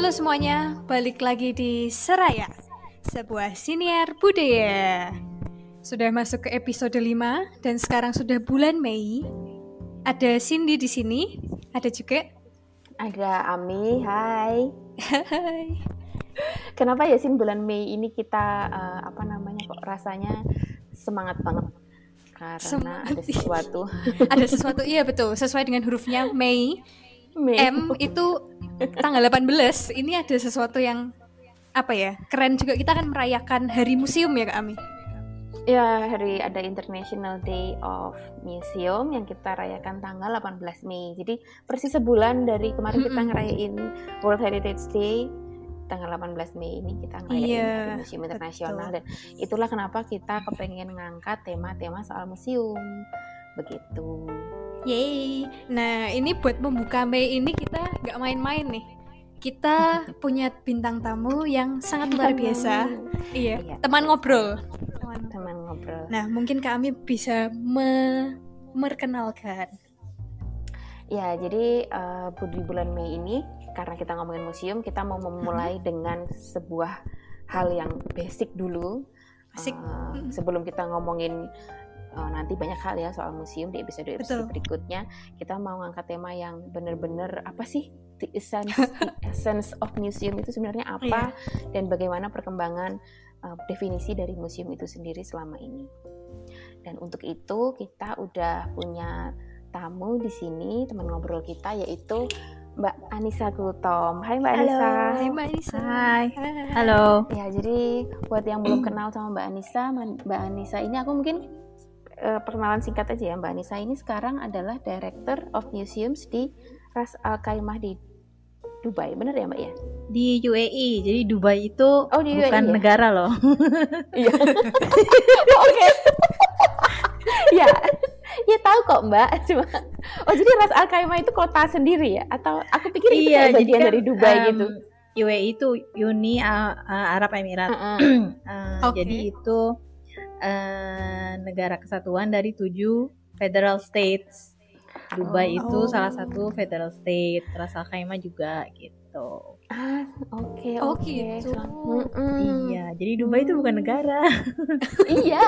Halo semuanya, balik lagi di Seraya, sebuah siniar budaya. Sudah masuk ke episode 5 dan sekarang sudah bulan Mei. Ada Cindy di sini, ada juga Ada Ami, hai. Hai. Kenapa ya Sin bulan Mei ini kita eh, apa namanya kok rasanya semangat banget? Karena Semangat, ada sesuatu. ada sesuatu iya betul, sesuai dengan hurufnya Mei. Mei. M itu tanggal 18. Ini ada sesuatu yang apa ya? Keren juga kita akan merayakan Hari Museum ya Kak Ami. Ya, hari ada International Day of Museum yang kita rayakan tanggal 18 Mei. Jadi persis sebulan dari kemarin kita ngerayain World Heritage Day tanggal 18 Mei ini kita ngerayain Iya, Hari Museum Internasional dan itulah kenapa kita kepengen ngangkat tema-tema soal museum. Begitu. Yeay. Nah, ini buat membuka Mei ini kita nggak main-main nih. Kita punya bintang tamu yang sangat luar biasa. Iya, Iya. teman ngobrol. Teman. Teman ngobrol. Nah, mungkin kami bisa me merkenalkan. Ya, jadi eh, di bulan Mei ini karena kita ngomongin museum, kita mau memulai dengan sebuah hal yang basic dulu. Asik. Eh, Mm. sebelum kita ngomongin eh, nanti banyak hal ya soal museum di episode-episode Betul. berikutnya, kita mau ngangkat tema yang bener-bener apa sih the essence, the essence of museum itu sebenarnya apa dan bagaimana perkembangan eh, definisi dari museum itu sendiri selama ini. Dan untuk itu kita udah punya tamu di sini teman ngobrol kita yaitu Mbak Anissa Gultom. Hai Mbak Halo. Anissa. Hai Mbak Anissa. Hai. Halo. Ya jadi buat yang belum kenal sama Mbak Anissa, Mbak Anissa ini aku mungkin eh, perkenalan singkat aja ya Mbak Anissa ini sekarang adalah Director of Museums di Ras Al Khaimah di Dubai, bener ya Mbak ya? Di UAE. Jadi Dubai itu Oh, di bukan UAE ya? negara loh. Iya. Oke. ya, ya tahu kok Mbak. Cuma, oh jadi Ras Al Khaimah itu kota sendiri ya? Atau aku pikir itu kayak bagian kan, dari Dubai em, gitu. UAE itu Uni Arab Emirat. Heeh. Eh, Oke. Jadi itu eh, negara kesatuan dari tujuh federal states. Dubai Oh. itu salah satu federal state. Ras Al Khaimah juga gitu. Ah, oke, Oh, oke. gitu. Mm-mm. Iya. Jadi Dubai itu bukan negara. iya.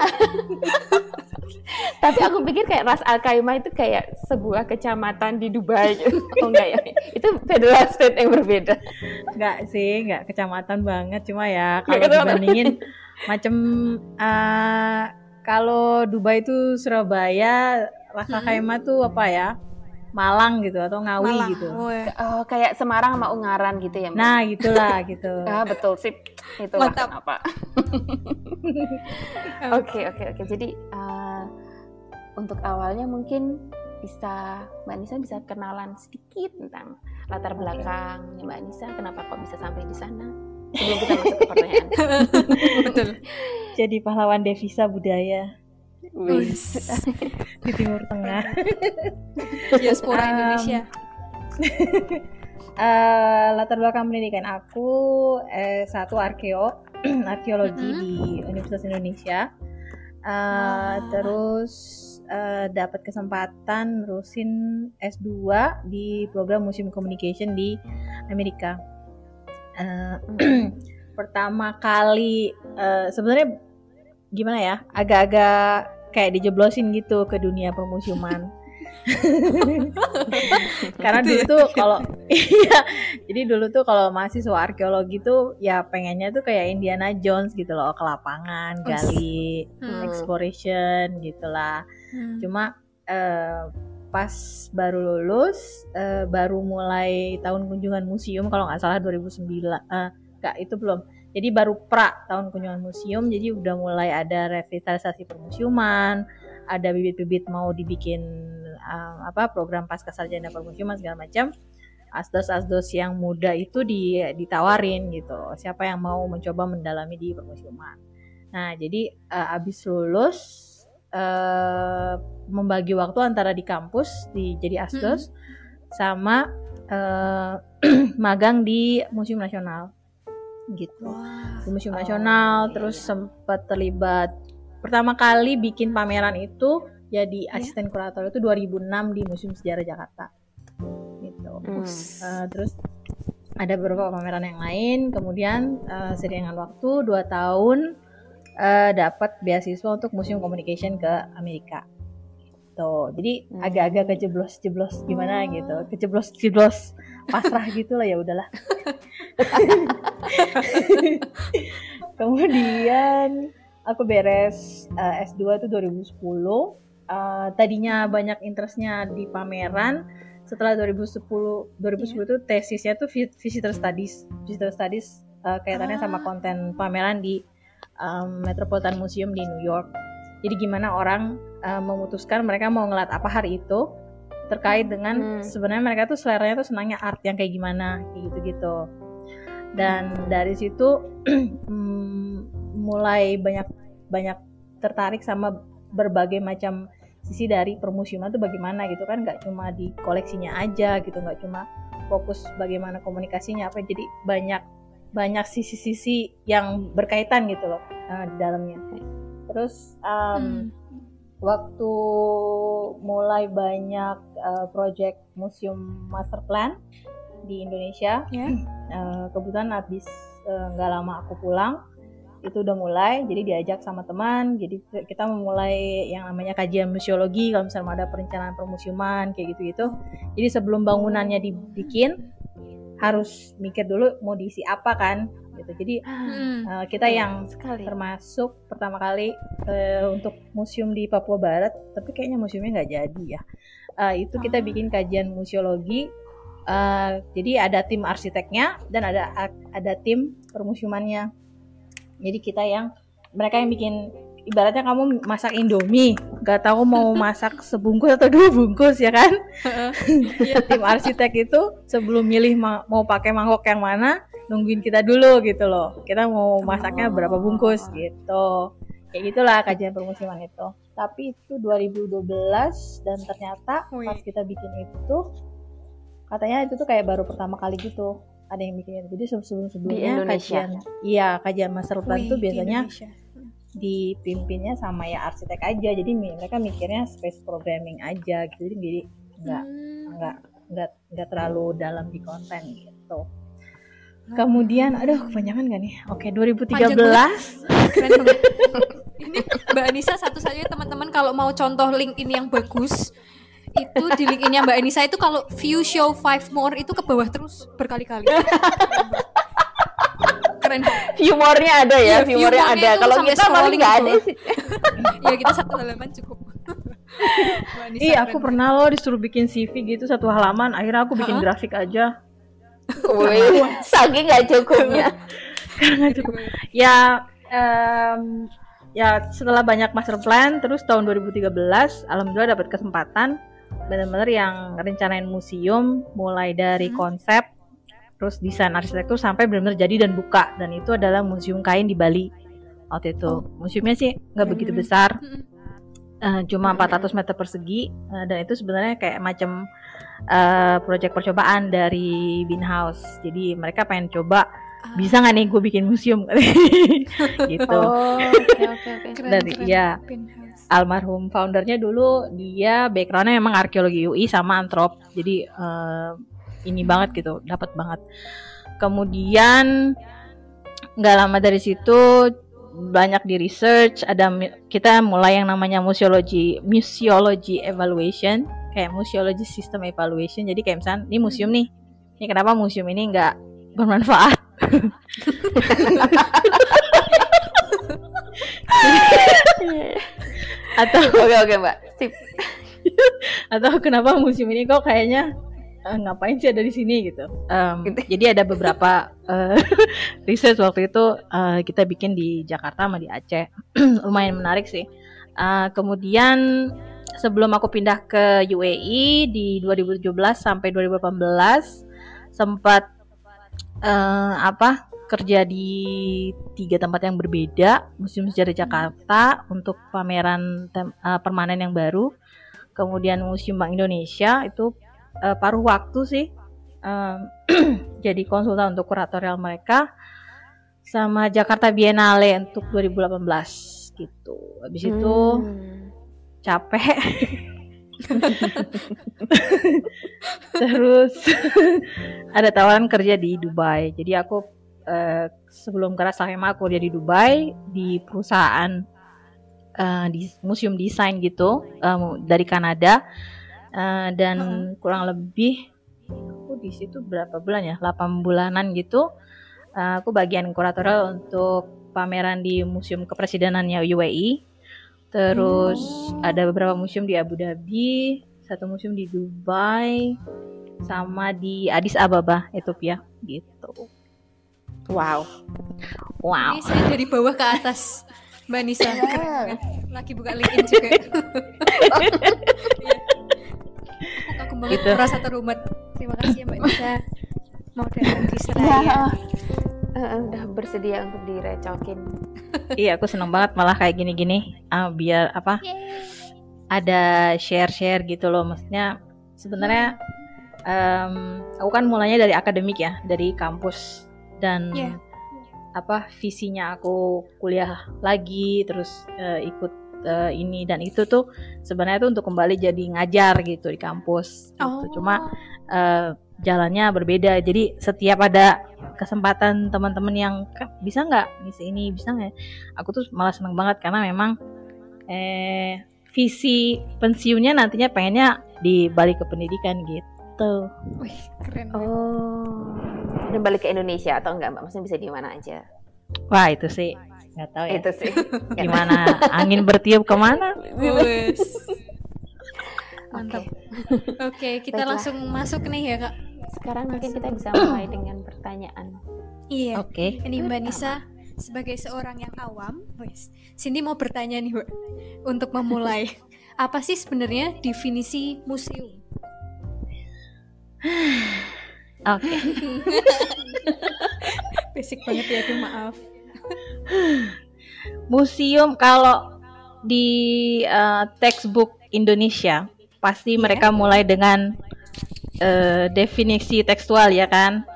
Tapi aku pikir kayak Ras Al Khaimah itu kayak sebuah kecamatan di Dubai. oh enggak ya? Itu federal state yang berbeda. Enggak sih, enggak kecamatan banget. Cuma ya kalau dibandingin macam eh, kalau Dubai itu Surabaya, Rasa Hmm. Khaimah tuh apa ya? Malang gitu atau Ngawi Malang. gitu. Oh, ya. Oh, kayak Semarang sama Ungaran gitu ya, Mbak? Nah, gitulah gitu. Ah, betul sip. Itulah Mantap. kenapa. Oke, oke, oke. Jadi eh, untuk awalnya mungkin bisa Mbak Nisa bisa kenalan sedikit tentang latar belakang Mbak Nisa, kenapa kok bisa sampai di sana? Sebelum kita masuk ke pertanyaan. Betul. Jadi pahlawan devisa budaya Wis. di Timur Tengah. Diaspora Um, Indonesia. Eh, latar belakang pendidikan aku eh, satu arkeo arkeologi Mhm. di Universitas Indonesia Eh, Wah. terus eh, dapat kesempatan terusin S2 di program Museum Communication di Amerika Eh, pertama kali eh, sebenarnya gimana ya agak-agak kayak dijeblosin gitu ke dunia permusiuman karena Gitu dulu ya? tuh kalau iya jadi dulu tuh kalau mahasiswa arkeologi tuh ya pengennya tuh kayak Indiana Jones gitu loh ke lapangan gali Hmm. exploration gitulah Hmm. cuma eh, pas baru lulus eh, baru mulai tahun kunjungan museum kalau nggak salah 2009 eh, nggak itu belum. Jadi baru pra tahun kunjungan museum jadi udah mulai ada revitalisasi permusiuman ada bibit-bibit mau dibikin eh, apa program pasca sarjana permusiuman segala macam. Asdos-asdos yang muda itu di, ditawarin gitu siapa yang mau mencoba mendalami di permusiuman. Nah jadi eh, abis lulus eh, membagi waktu antara di kampus di jadi asdos sama eh, magang di museum nasional gitu di museum Oh, nasional iya, terus iya. sempat terlibat pertama kali bikin pameran itu jadi Iya. asisten kurator itu 2006 di Museum Sejarah Jakarta gitu Hmm. Eh, terus ada beberapa pameran yang lain kemudian uh, seiringan waktu dua tahun uh, dapat beasiswa untuk museum communication ke Amerika. Gitu. Jadi Hmm. agak-agak kejeblos-jeblos gimana gitu. Kejeblos-jeblos pasrah gitu lah ya udahlah. Kemudian aku beres uh, S2 itu 2010 Uh, tadinya banyak interestnya di pameran. Setelah 2010 2010 itu tesisnya tuh vi- visitor studies. Visitor studies uh, kaitannya sama Ah. konten pameran di um, Metropolitan Museum di New York. Jadi gimana orang uh, memutuskan mereka mau ngeliat apa hari itu terkait dengan Hmm. sebenarnya mereka tuh seleranya tuh senangnya art yang kayak gimana kayak gitu-gitu. Dan dari situ mm, mulai banyak banyak tertarik sama berbagai macam sisi dari permusiuman tuh bagaimana gitu kan. Nggak cuma di koleksinya aja gitu nggak cuma fokus bagaimana komunikasinya apa. Jadi banyak banyak sisi-sisi yang berkaitan gitu loh uh, di dalamnya terus um, Hmm. waktu mulai banyak uh, project museum master plan di Indonesia Ya. Eh, kebetulan habis nggak lama aku pulang itu udah mulai jadi diajak sama teman jadi kita memulai yang namanya kajian museologi kalau misalnya ada perencanaan permusiuman kayak gitu gitu jadi sebelum bangunannya dibikin harus mikir dulu mau diisi apa kan gitu jadi Hmm. eh, kita yang sekali. termasuk pertama kali eh, untuk museum di Papua Barat tapi kayaknya museumnya nggak jadi ya Eh, itu kita Ah. bikin kajian museologi Eh, jadi ada tim arsiteknya dan ada ada tim permusiumannya jadi kita yang mereka yang bikin ibaratnya kamu masak indomie nggak tahu mau masak sebungkus atau dua bungkus ya kan? Iya. tim arsitek itu sebelum milih ma- mau pakai mangkok yang mana nungguin kita dulu gitu loh. Kita mau masaknya berapa bungkus gitu. Kayak gitulah kajian permusiman itu. Tapi itu 2012 dan ternyata pas kita bikin itu katanya itu tuh kayak baru pertama kali gitu. Ada yang bikin itu. Jadi sebelum sebelumnya Indonesia? kajian iya kajian master plan Wih, tuh biasanya Indonesia. Dipimpinnya sama ya arsitek aja. Jadi mereka mikirnya space programming aja gitu. Jadi jadi nggak Hmm. nggak nggak nggak terlalu dalam di konten gitu. Kemudian aduh kepanjangan gak nih? Oke 2013 Keren banget. ini Mbak Anissa satu-satunya teman-teman kalau mau contoh link ini yang bagus itu di link ini Mbak Anissa. Itu kalau view show five more itu ke bawah terus berkali-kali. Keren. Humornya ada ya, Iya, humornya humornya ada. Kalau kita malah scrolling nggak ada sih. Ya kita satu halaman cukup. Iya aku pernah loh disuruh bikin CV gitu satu halaman akhirnya aku bikin grafik aja Wih, saking nggak cukupnya. karena nggak cukup ya em, ya setelah banyak master plan terus tahun 2013 alhamdulillah dapat kesempatan benar-benar yang rencanain museum mulai dari Hmm. konsep terus desain arsitektur sampai benar-benar jadi dan buka. Dan itu adalah museum kain di Bali waktu itu. Oh. museumnya sih nggak begitu besar. Eh, cuma 400 meter persegi. Eh, dan itu sebenarnya kayak macam eh, proyek percobaan dari Bin House. Jadi mereka pengen coba Ah, bisa nggak nih gue bikin museum? Gitu. Oh, keren, dari- keren. iya. Penthouse. almarhum foundernya dulu dia backgroundnya memang arkeologi UI sama antrop. Jadi eh, ini banget gitu dapat banget kemudian nggak lama dari situ banyak di research ada kita mulai yang namanya museologi museology evaluation kayak museology system evaluation jadi kayak misalnya ini museum nih ini kenapa museum ini nggak bermanfaat atau Oke oke mbak. Sip. atau kenapa museum ini kok kayaknya eh, ngapain sih ada di sini gitu. Em, Gitu. Jadi ada beberapa eh, research waktu itu eh, kita bikin di Jakarta sama di Aceh, lumayan menarik sih. Eh, kemudian sebelum aku pindah ke UAE di 2017 sampai 2018 sempat eh, apa kerja di tiga tempat yang berbeda Museum Sejarah Jakarta untuk pameran tem- eh, permanen yang baru kemudian Museum Bank Indonesia itu eh, paruh waktu sih em, jadi konsultan untuk kuratorial mereka sama Jakarta Biennale untuk 2018 gitu habis itu Hmm. capek Terus ada tawaran kerja di Dubai. Jadi aku uh, sebelum keras Hema aku kerja di Dubai di perusahaan uh, di museum desain gitu um, dari Kanada uh, dan uh. kurang lebih aku di situ berapa bulan ya? 8 bulanan gitu. Uh, aku bagian kuratorial untuk pameran di museum kepresidenannya UAE. Terus oh. ada beberapa museum di Abu Dhabi, satu museum di Dubai, sama di Addis Ababa, Ethiopia gitu. Wow. Wow. Ini saya dari bawah ke atas. Mbak Nisa keren Lagi buka LinkedIn juga. Gitu. merasa terumat. Terima kasih ya Mbak Nisa. Mau datang di Seraya. Ya, uh, udah bersedia untuk direcokin. iya, aku seneng banget malah kayak gini-gini. Uh, biar apa? Yeay. Ada share-share gitu loh. Maksudnya sebenarnya um, aku kan mulanya dari akademik ya, dari kampus dan yeah. apa visinya aku kuliah lagi terus uh, ikut uh, ini dan itu tuh sebenarnya tuh untuk kembali jadi ngajar gitu di kampus gitu. Oh. Cuma uh, jalannya berbeda. Jadi setiap ada kesempatan teman-teman yang bisa nggak ngisi ini bisa nggak? Ya? Aku tuh malah seneng banget karena memang eh visi pensiunnya nantinya pengennya di balik ke pendidikan gitu. Wih keren. Oh dan balik ke Indonesia atau enggak mbak? Maksudnya bisa di mana aja? Wah itu sih nggak tahu ya. Itu sih. Gimana angin bertiup ke mana? Mantap. Oke, okay, kita Baiklah. langsung masuk nih ya kak. Sekarang mungkin kita bisa mulai dengan pertanyaan. Iya. Oke. Okay. Ini Mbak Nisa sebagai seorang yang awam, wes. Cindy mau bertanya nih, Mbak. Untuk memulai, apa sih sebenarnya definisi museum? Oke. Okay. Basic banget ya tuh maaf. Museum kalau di uh, textbook Indonesia pasti yeah. mereka mulai dengan uh, definisi tekstual ya kan.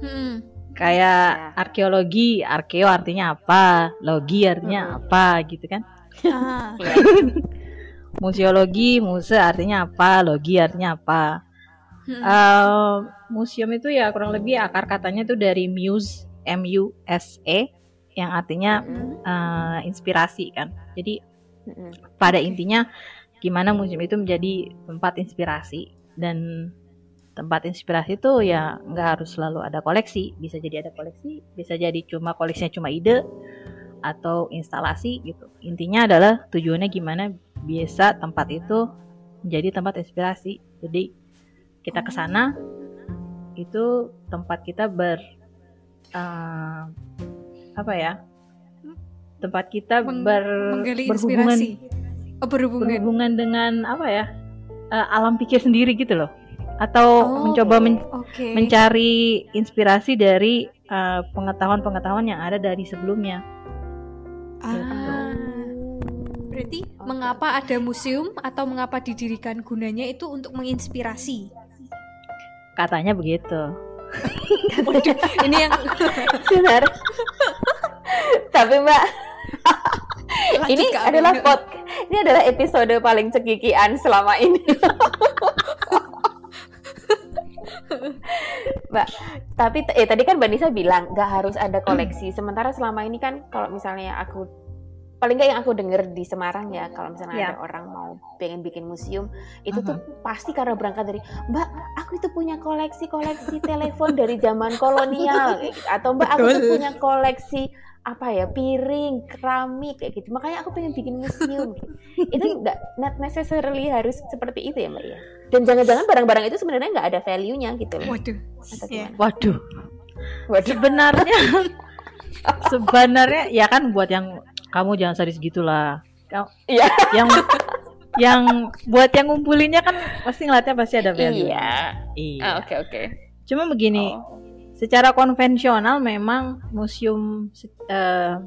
Hmm. Kayak yeah. arkeologi, arkeo artinya apa, logi artinya hmm. apa gitu kan. Ah. Museologi, muse artinya apa, logi artinya apa. Hmm. Uh, museum itu ya kurang lebih akar katanya itu dari muse, M U S E yang artinya hmm. uh, inspirasi kan. Jadi hmm. pada intinya gimana museum itu menjadi tempat inspirasi dan tempat inspirasi itu ya nggak harus selalu ada koleksi bisa jadi ada koleksi bisa jadi cuma koleksinya cuma ide atau instalasi gitu intinya adalah tujuannya gimana biasa tempat itu menjadi tempat inspirasi jadi kita ke sana itu tempat kita ber uh, apa ya tempat kita Meng ber berhubungan oh, berhubungan berhubungan dengan apa ya uh, alam pikir sendiri gitu loh atau oh, mencoba men okay. mencari inspirasi dari eh, pengetahuan-pengetahuan uh, yang ada dari sebelumnya. Ah, gitu. berarti okay. mengapa ada museum atau mengapa didirikan gunanya itu untuk menginspirasi? Katanya begitu. ini yang benar. Tapi Mbak, ini adalah pot, ini adalah episode paling cekikian selama ini. Mbak, tapi eh tadi kan Mbak Nisa bilang nggak harus ada koleksi. Sementara selama ini kan kalau misalnya aku paling nggak yang aku dengar di Semarang ya kalau misalnya yeah. ada orang mau pengen bikin museum itu uh -huh. tuh pasti karena berangkat dari Mbak aku itu punya koleksi koleksi telepon dari zaman kolonial. Atau Mbak aku tuh punya koleksi apa ya piring keramik kayak gitu. Makanya aku pengen bikin museum. Itu nggak not necessarily harus seperti itu ya mbak ya. Dan jangan-jangan barang-barang itu sebenarnya nggak ada value-nya gitu waduh. Yeah. waduh. Waduh. Sebenarnya sebenarnya ya kan buat yang kamu jangan sadis gitulah. Iya. Yang yang buat yang ngumpulinnya kan pasti ngeliatnya pasti ada value. Iya. Iya. Ah, oke oke. Okay, okay. cuma begini oh. secara konvensional memang museum uh,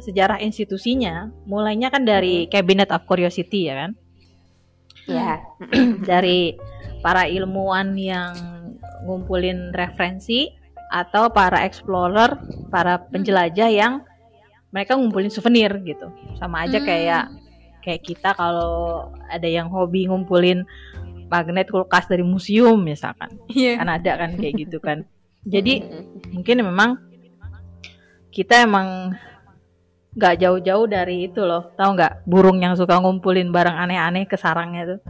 sejarah institusinya mulainya kan dari Cabinet of Curiosity ya kan? Ya yeah. dari para ilmuwan yang ngumpulin referensi atau para explorer para penjelajah yang mereka ngumpulin souvenir gitu sama aja hmm. kayak kayak kita kalau ada yang hobi ngumpulin magnet kulkas dari museum misalkan Iya. kan ada kan kayak gitu kan jadi mungkin memang kita emang nggak jauh-jauh dari itu loh tahu nggak burung yang suka ngumpulin barang aneh-aneh ke sarangnya tuh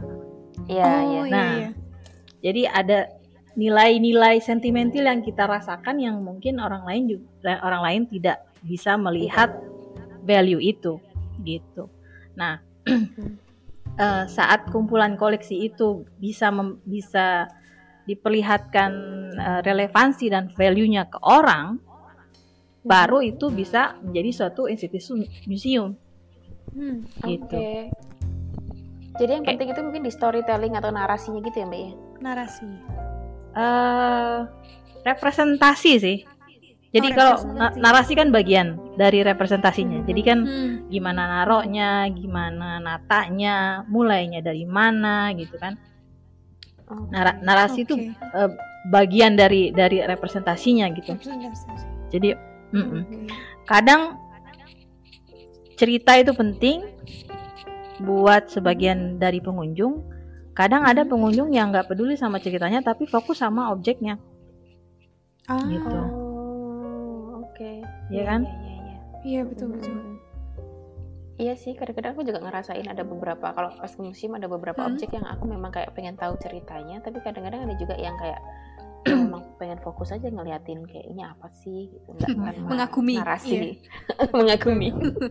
Iya, oh, iya. iya, Nah, iya. jadi ada nilai-nilai sentimental yang kita rasakan yang mungkin orang lain juga orang lain tidak bisa melihat value itu gitu. Nah, eh, saat kumpulan koleksi itu bisa mem- bisa diperlihatkan eh, relevansi dan value-nya ke orang, baru itu bisa menjadi suatu institusi museum Hmm. gitu. Oke. Jadi yang Kayak- penting itu mungkin di storytelling atau narasinya gitu ya, Mbak ya? Narasi. eh representasi sih. Jadi Oh, kalau na- narasi kan bagian dari representasinya. Jadi kan Hmm. gimana naroknya, gimana natanya, mulainya dari mana gitu kan. Oh, Nara- narasi itu Oke. eh, bagian dari dari representasinya gitu. Jadi mm-mm. Oke. kadang cerita itu penting buat sebagian dari pengunjung. Kadang ada pengunjung yang nggak peduli sama ceritanya tapi fokus sama objeknya, Ah, gitu. Iya kan? Iya, iya, iya. iya betul betul. Hmm. Iya sih, kadang-kadang aku juga ngerasain ada beberapa kalau pas ke museum ada beberapa Hmm. objek yang aku memang kayak pengen tahu ceritanya, tapi kadang-kadang ada juga yang kayak ya memang pengen fokus aja ngeliatin kayak ini apa sih gitu, nggak tanpa Mengagumi, narasi, mengagumi.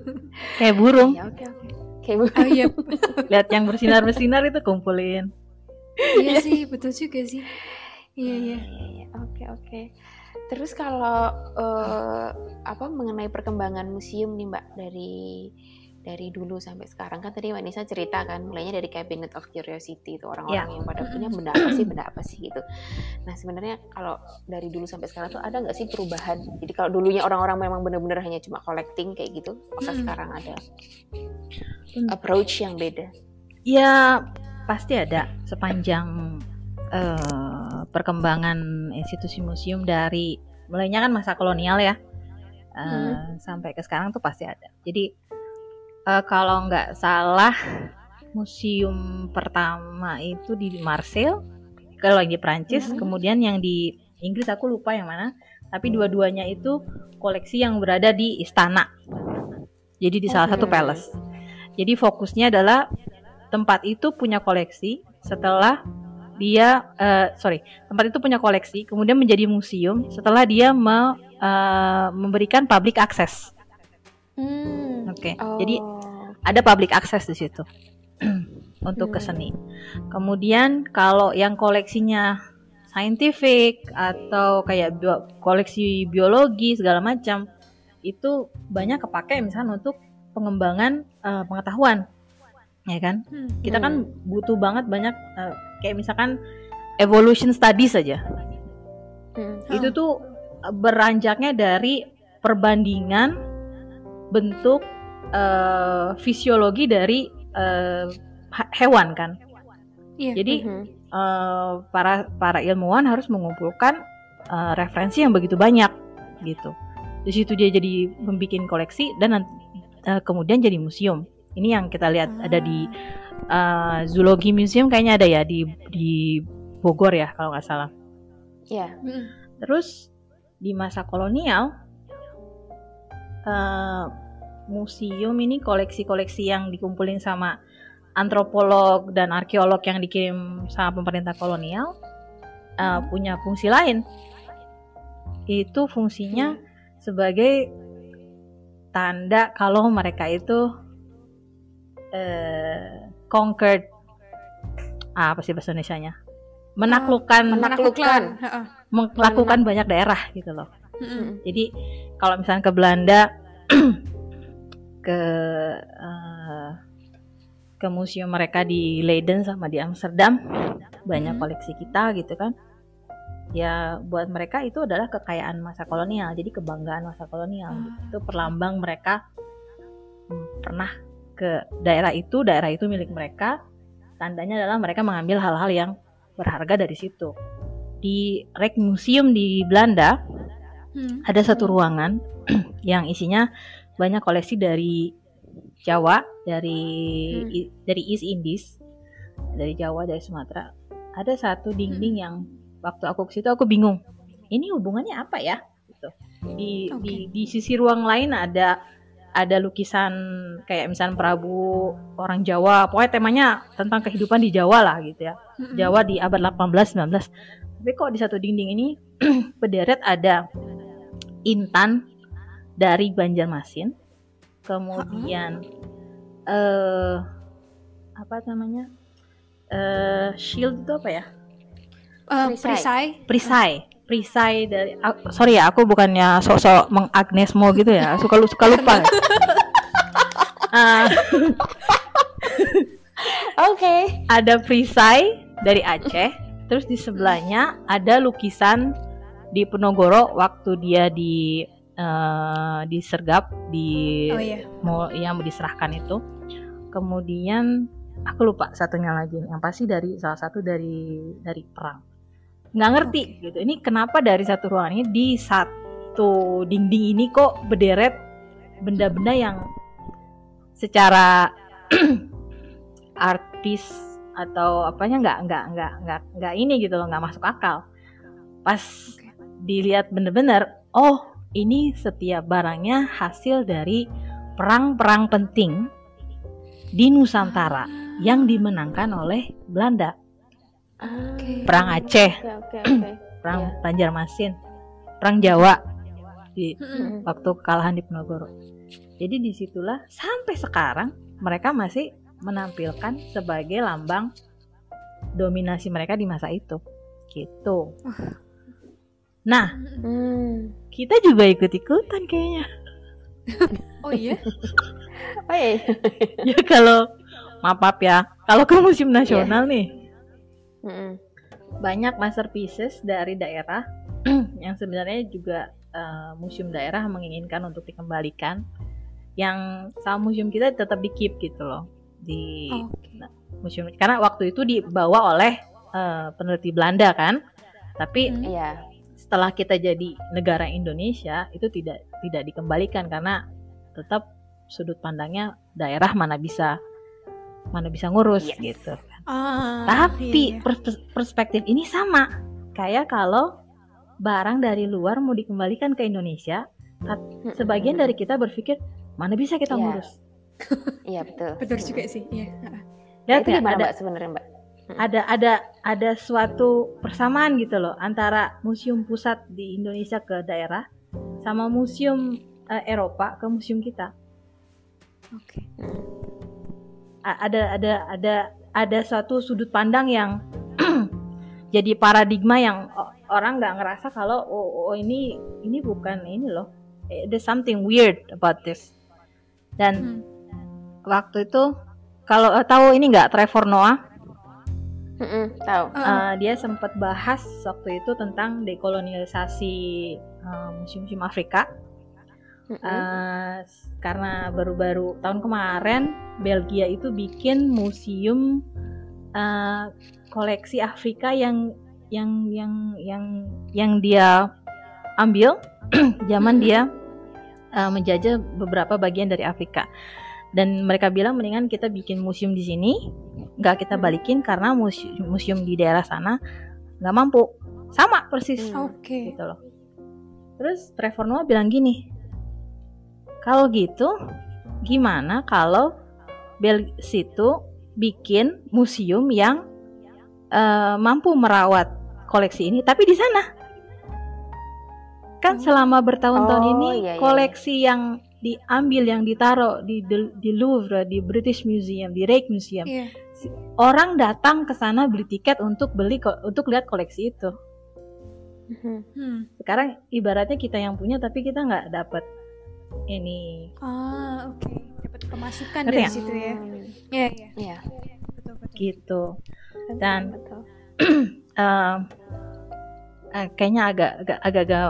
Kayak burung. Ya oke oke. Kayak bu- Oh iya, lihat yang bersinar bersinar itu kumpulin iya sih betul juga sih. Iya iya. Iya, iya. Oke oke. Terus kalau eh, apa mengenai perkembangan museum nih Mbak dari dari dulu sampai sekarang kan tadi Mbak Nisa cerita kan mulainya dari Cabinet of Curiosity itu orang-orang yang pada punya benda apa sih benda apa sih gitu. Nah sebenarnya kalau dari dulu sampai sekarang tuh ada nggak sih perubahan? Jadi kalau dulunya orang-orang memang benar-benar hanya cuma collecting kayak gitu, apakah Mm. sekarang ada Hmm. approach yang beda? ya pasti ada sepanjang eh, perkembangan institusi museum dari mulainya kan masa kolonial ya. Eh, sampai ke sekarang tuh pasti ada. Jadi eh, kalau nggak salah museum pertama itu di Marseille kalau yang di Prancis Mhm. kemudian yang di Inggris aku lupa yang mana. Tapi dua-duanya itu koleksi yang berada di istana. Jadi di salah satu palace. Jadi fokusnya adalah tempat itu punya koleksi setelah dia eh, sorry tempat itu punya koleksi kemudian menjadi museum setelah dia me- eh, memberikan public access Hmm. oke Oh. jadi ada public access di situ untuk ke Hmm. seni kemudian kalau yang koleksinya scientific atau kayak bio- koleksi biologi segala macam itu banyak kepake misalnya untuk pengembangan eh, pengetahuan ya kan Hmm. kita kan butuh banget banyak eh, kayak misalkan evolution studies saja Hmm. itu tuh beranjaknya dari perbandingan bentuk eh, fisiologi dari ha- hewan kan Iya. jadi Mhm. eh, para para ilmuwan harus mengumpulkan eh, referensi yang begitu banyak gitu di situ dia jadi membuat koleksi dan nanti, eh, kemudian jadi museum ini yang kita lihat ada di eh, zoologi museum kayaknya ada ya di di Bogor ya kalau nggak salah Iya. Hmm. terus di masa kolonial eh, museum ini koleksi-koleksi yang dikumpulin sama antropolog dan arkeolog yang dikirim sama pemerintah kolonial eh, punya fungsi lain itu fungsinya sebagai tanda kalau mereka itu eh, conquered. Ah, apa sih bahasa Indonesia-nya? Menaklukkan. Menaklukkan. Heeh. melakukan banyak daerah gitu loh. Hmm. jadi kalau misalnya ke Belanda ke eh, ke museum mereka di Leiden sama di Amsterdam banyak koleksi kita gitu kan. Ya buat mereka itu adalah kekayaan masa kolonial jadi kebanggaan masa kolonial. Ah. itu perlambang mereka hmm, pernah ke daerah itu daerah itu milik mereka tandanya adalah mereka mengambil hal-hal yang berharga dari situ di Rijksmuseum di Belanda Hmm. ada satu ruangan yang isinya banyak koleksi dari Jawa dari Hmm. i- dari East Indies dari Jawa dari Sumatera ada satu dinding Hmm. yang waktu aku ke situ aku bingung ini hubungannya apa ya gitu di Oke. di di sisi ruang lain ada ada lukisan kayak misalnya Prabu orang Jawa pokoknya temanya tentang kehidupan di Jawa lah gitu ya. Jawa di abad 18 19 tapi kok di satu dinding ini berderet ada intan dari Banjarmasin. Kemudian eh apa namanya? Eh shield itu apa ya? Eh, Perisai. perisai. perisai perisai dari ah, sorry ya aku bukannya sok-sok mengagnesmo gitu ya. Suka lu suka lupa. Ah, Oke. ada perisai dari Aceh terus di sebelahnya ada lukisan di Penogoro waktu dia di eh, disergap di Oh iya. mau yang mau diserahkan itu. Kemudian aku lupa satunya lagi. Yang pasti dari salah satu dari dari perang nggak ngerti Oke. gitu. Ini kenapa dari satu ruangan ini di satu dinding ini kok berderet benda-benda yang secara artis atau apanya nggak nggak nggak nggak nggak ini gitu loh nggak masuk akal. Pas dilihat bener-bener oh ini setiap barangnya hasil dari perang-perang penting di Nusantara yang dimenangkan oleh Belanda Oke. perang Aceh Oke oke oke. perang Iya. Banjarmasin perang Jawa di waktu kekalahan di Penogoro jadi di situlah sampai sekarang mereka masih menampilkan sebagai lambang dominasi mereka di masa itu gitu nah Hmm. kita juga ikut-ikutan kayaknya Oh iya. Oh iya. ya kalau maaf ya kalau ke museum nasional nih Mm-mm. banyak masterpieces dari daerah yang sebenarnya juga eh, museum daerah menginginkan untuk dikembalikan yang sama museum kita tetap di keep gitu loh di Oke. museum karena waktu itu dibawa oleh eh, peneliti Belanda kan tapi Hmm. Iya. setelah kita jadi negara Indonesia itu tidak tidak dikembalikan karena tetap sudut pandangnya daerah mana bisa mana bisa ngurus Yes. gitu Ah, tapi iya, iya. pers- perspektif ini sama kayak kalau barang dari luar mau dikembalikan ke Indonesia sebagian dari kita berpikir mana bisa kita Iya. ngurus Iya betul. betul juga sih. Iya. Nah, Lihat itu gimana ada mbak sebenarnya mbak? ada ada ada suatu persamaan gitu loh antara museum pusat di Indonesia ke daerah sama museum eh, Eropa ke museum kita Oke. A- ada ada ada ada suatu sudut pandang yang jadi paradigma yang orang nggak ngerasa kalau oh, oh, ini ini bukan ini loh. Eh, there's something weird about this. Dan Hmm. waktu itu kalau eh, tahu ini nggak Trevor Noah? Mm-mm, Tahu. Ah, Uh, dia sempat bahas waktu itu tentang dekolonialisasi uh, museum-museum Afrika Mm-mm. Uh, s- karena baru-baru tahun kemarin Belgia itu bikin museum uh, koleksi Afrika yang yang yang yang yang dia ambil zaman dia uh, menjajah beberapa bagian dari Afrika dan mereka bilang mendingan kita bikin museum di sini nggak kita balikin karena museum, museum di daerah sana nggak mampu sama persis Hmm. Oke. gitu loh. Terus Trevor Noah bilang gini, kalau gitu gimana kalau Bel situ bikin museum yang eh, mampu merawat koleksi ini, tapi di sana kan Oh. selama bertahun-tahun Oh, ini iya, iya, iya. koleksi yang diambil yang ditaruh di di Louvre, di British Museum, di Rijksmuseum, Iya. orang datang ke sana beli tiket untuk beli untuk lihat koleksi itu Mhm. Hmm. sekarang ibaratnya kita yang punya tapi kita nggak dapat ini Ah, oke. Dapat pemasukan Ngerti dari nggak? situ ya. Hmm, Iya, iya. Iya. Betul, betul. gitu betul, Dan- betul. Em, eh, kayaknya agak agak agak, agak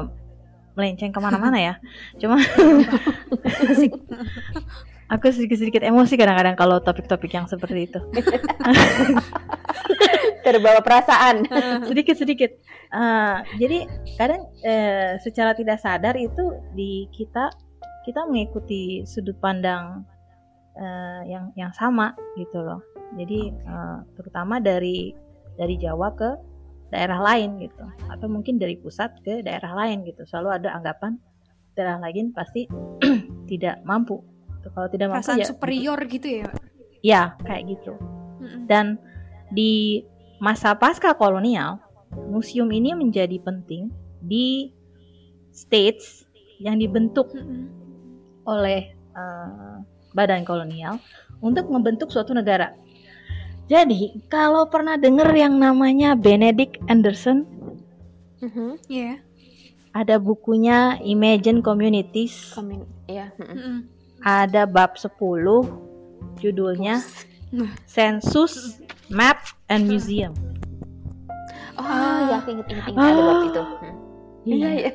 melenceng ke mana-mana ya cuma Asik. aku sedikit-sedikit emosi kadang-kadang kalau topik-topik yang seperti itu Terbawa perasaan. sedikit-sedikit Eh, jadi kadang eh, secara tidak sadar itu di kita kita mengikuti sudut pandang uh, yang yang sama gitu loh. Jadi uh, terutama dari dari Jawa ke daerah lain gitu atau mungkin dari pusat ke daerah lain gitu. Selalu ada anggapan daerah lain pasti tidak mampu. Kalau tidak mampu Perasaan ya superior gitu ya. Ya, kayak gitu. Dan di masa pasca kolonial, museum ini menjadi penting di states yang dibentuk oleh uh, badan kolonial untuk membentuk suatu negara. Jadi, kalau pernah dengar yang namanya Benedict Anderson, mm-hmm. yeah. ada bukunya Imagine Communities. Komun yeah. mm-hmm. Ada bab 10 judulnya Census, Map, and Museum. Oh, ya, ingat-ingat oh. ada bab itu. Hmm. Iya, iya.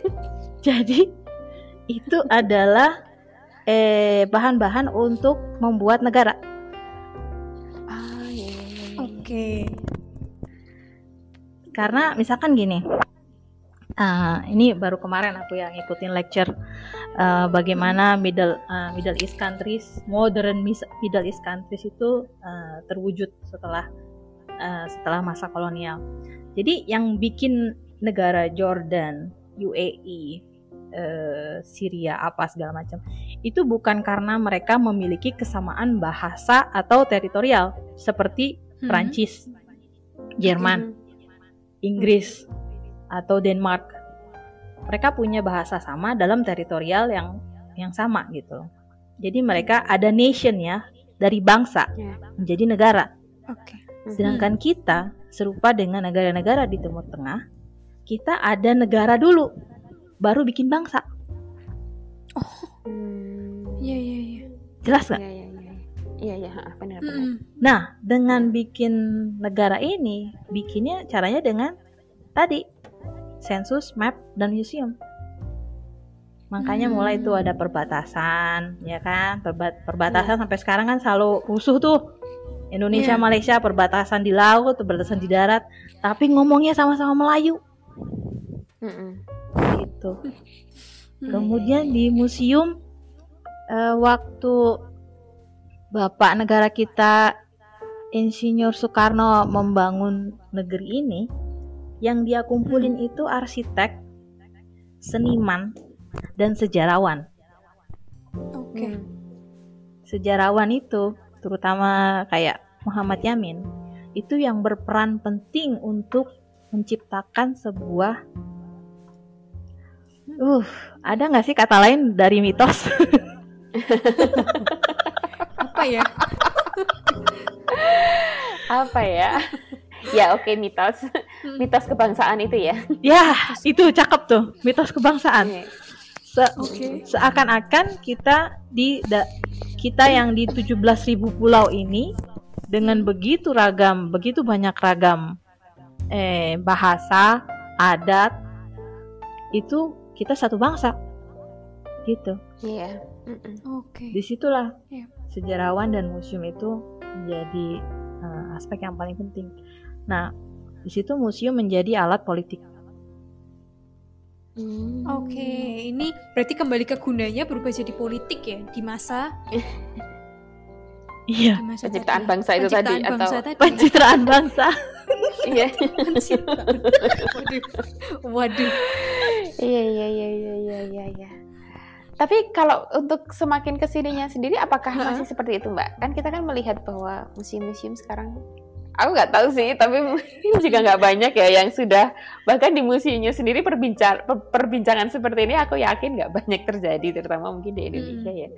Jadi itu adalah eh bahan-bahan untuk membuat negara. Ah, iya, iya, iya. Oke. Okay. Karena misalkan gini, uh, ini baru kemarin aku yang ikutin lecture uh, bagaimana Middle uh, Middle East countries, modern Middle East countries itu uh, terwujud setelah uh, setelah masa kolonial. Jadi yang bikin negara Jordan, UAE, uh, Syria apa segala macam itu bukan karena mereka memiliki kesamaan bahasa atau teritorial seperti hmm. Prancis, Jerman, hmm. Inggris atau Denmark. Mereka punya bahasa sama dalam teritorial yang yang sama gitu. Jadi mereka ada nation ya dari bangsa yeah. menjadi negara. Okay. Sedangkan hmm. kita serupa dengan negara-negara di Timur Tengah, kita ada negara dulu, baru bikin bangsa. Oh, iya iya iya. Jelas nggak? Iya iya iya. Iya iya, benar benar. Hmm. Nah, dengan bikin negara ini, bikinnya caranya dengan tadi sensus, map, dan museum. Makanya hmm. mulai itu ada perbatasan, ya kan? Perba perbatasan yeah. sampai sekarang kan selalu rusuh tuh. Indonesia yeah. Malaysia perbatasan di laut, perbatasan di darat, tapi ngomongnya sama-sama Melayu. Mm -mm. Gitu. Kemudian di museum uh, waktu Bapak negara kita Insinyur Soekarno membangun negeri ini, yang dia kumpulin hmm. itu arsitek, seniman, dan sejarawan. Oke. Okay. Sejarawan itu terutama kayak Muhammad Yamin itu yang berperan penting untuk menciptakan sebuah uh ada nggak sih kata lain dari mitos? Apa ya? Apa ya? Ya oke okay, mitos. Hmm. mitos kebangsaan itu ya. Ya itu cakep tuh mitos kebangsaan. Se okay. seakan-akan kita di da kita yang di 17.000 pulau ini dengan begitu ragam, begitu banyak ragam eh, bahasa, adat, itu kita satu bangsa, gitu. Iya. Yeah. Oke. Okay. Di situlah yeah. sejarawan dan museum itu menjadi uh, aspek yang paling penting. Nah, di situ museum menjadi alat politik. Hmm. Oke, okay. ini berarti kembali ke gunanya berubah jadi politik ya di masa Iya. Penciptaan bangsa itu tadi bangsa atau tadi. pencitraan bangsa. Iya. waduh. Waduh. Iya iya iya iya iya iya. Ya. Tapi kalau untuk semakin ke sininya sendiri, apakah masih seperti itu, Mbak? Kan kita kan melihat bahwa museum-museum sekarang aku nggak tahu sih tapi mungkin juga nggak banyak ya yang sudah bahkan di museumnya sendiri perbincang perbincangan seperti ini aku yakin nggak banyak terjadi terutama mungkin di Indonesia hmm. ya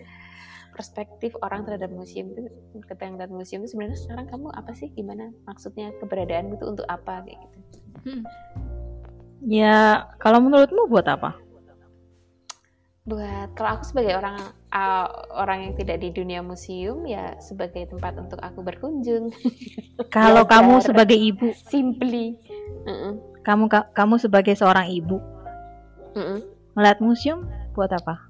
perspektif orang terhadap museum itu dan museum itu sebenarnya sekarang kamu apa sih gimana maksudnya keberadaan itu untuk apa kayak gitu hmm. ya kalau menurutmu buat apa buat kalau aku sebagai orang uh, orang yang tidak di dunia museum ya sebagai tempat untuk aku berkunjung. Kalau kamu sebagai ibu, simply. Uh -uh. Kamu ka kamu sebagai seorang ibu, uh -uh. melihat museum buat apa?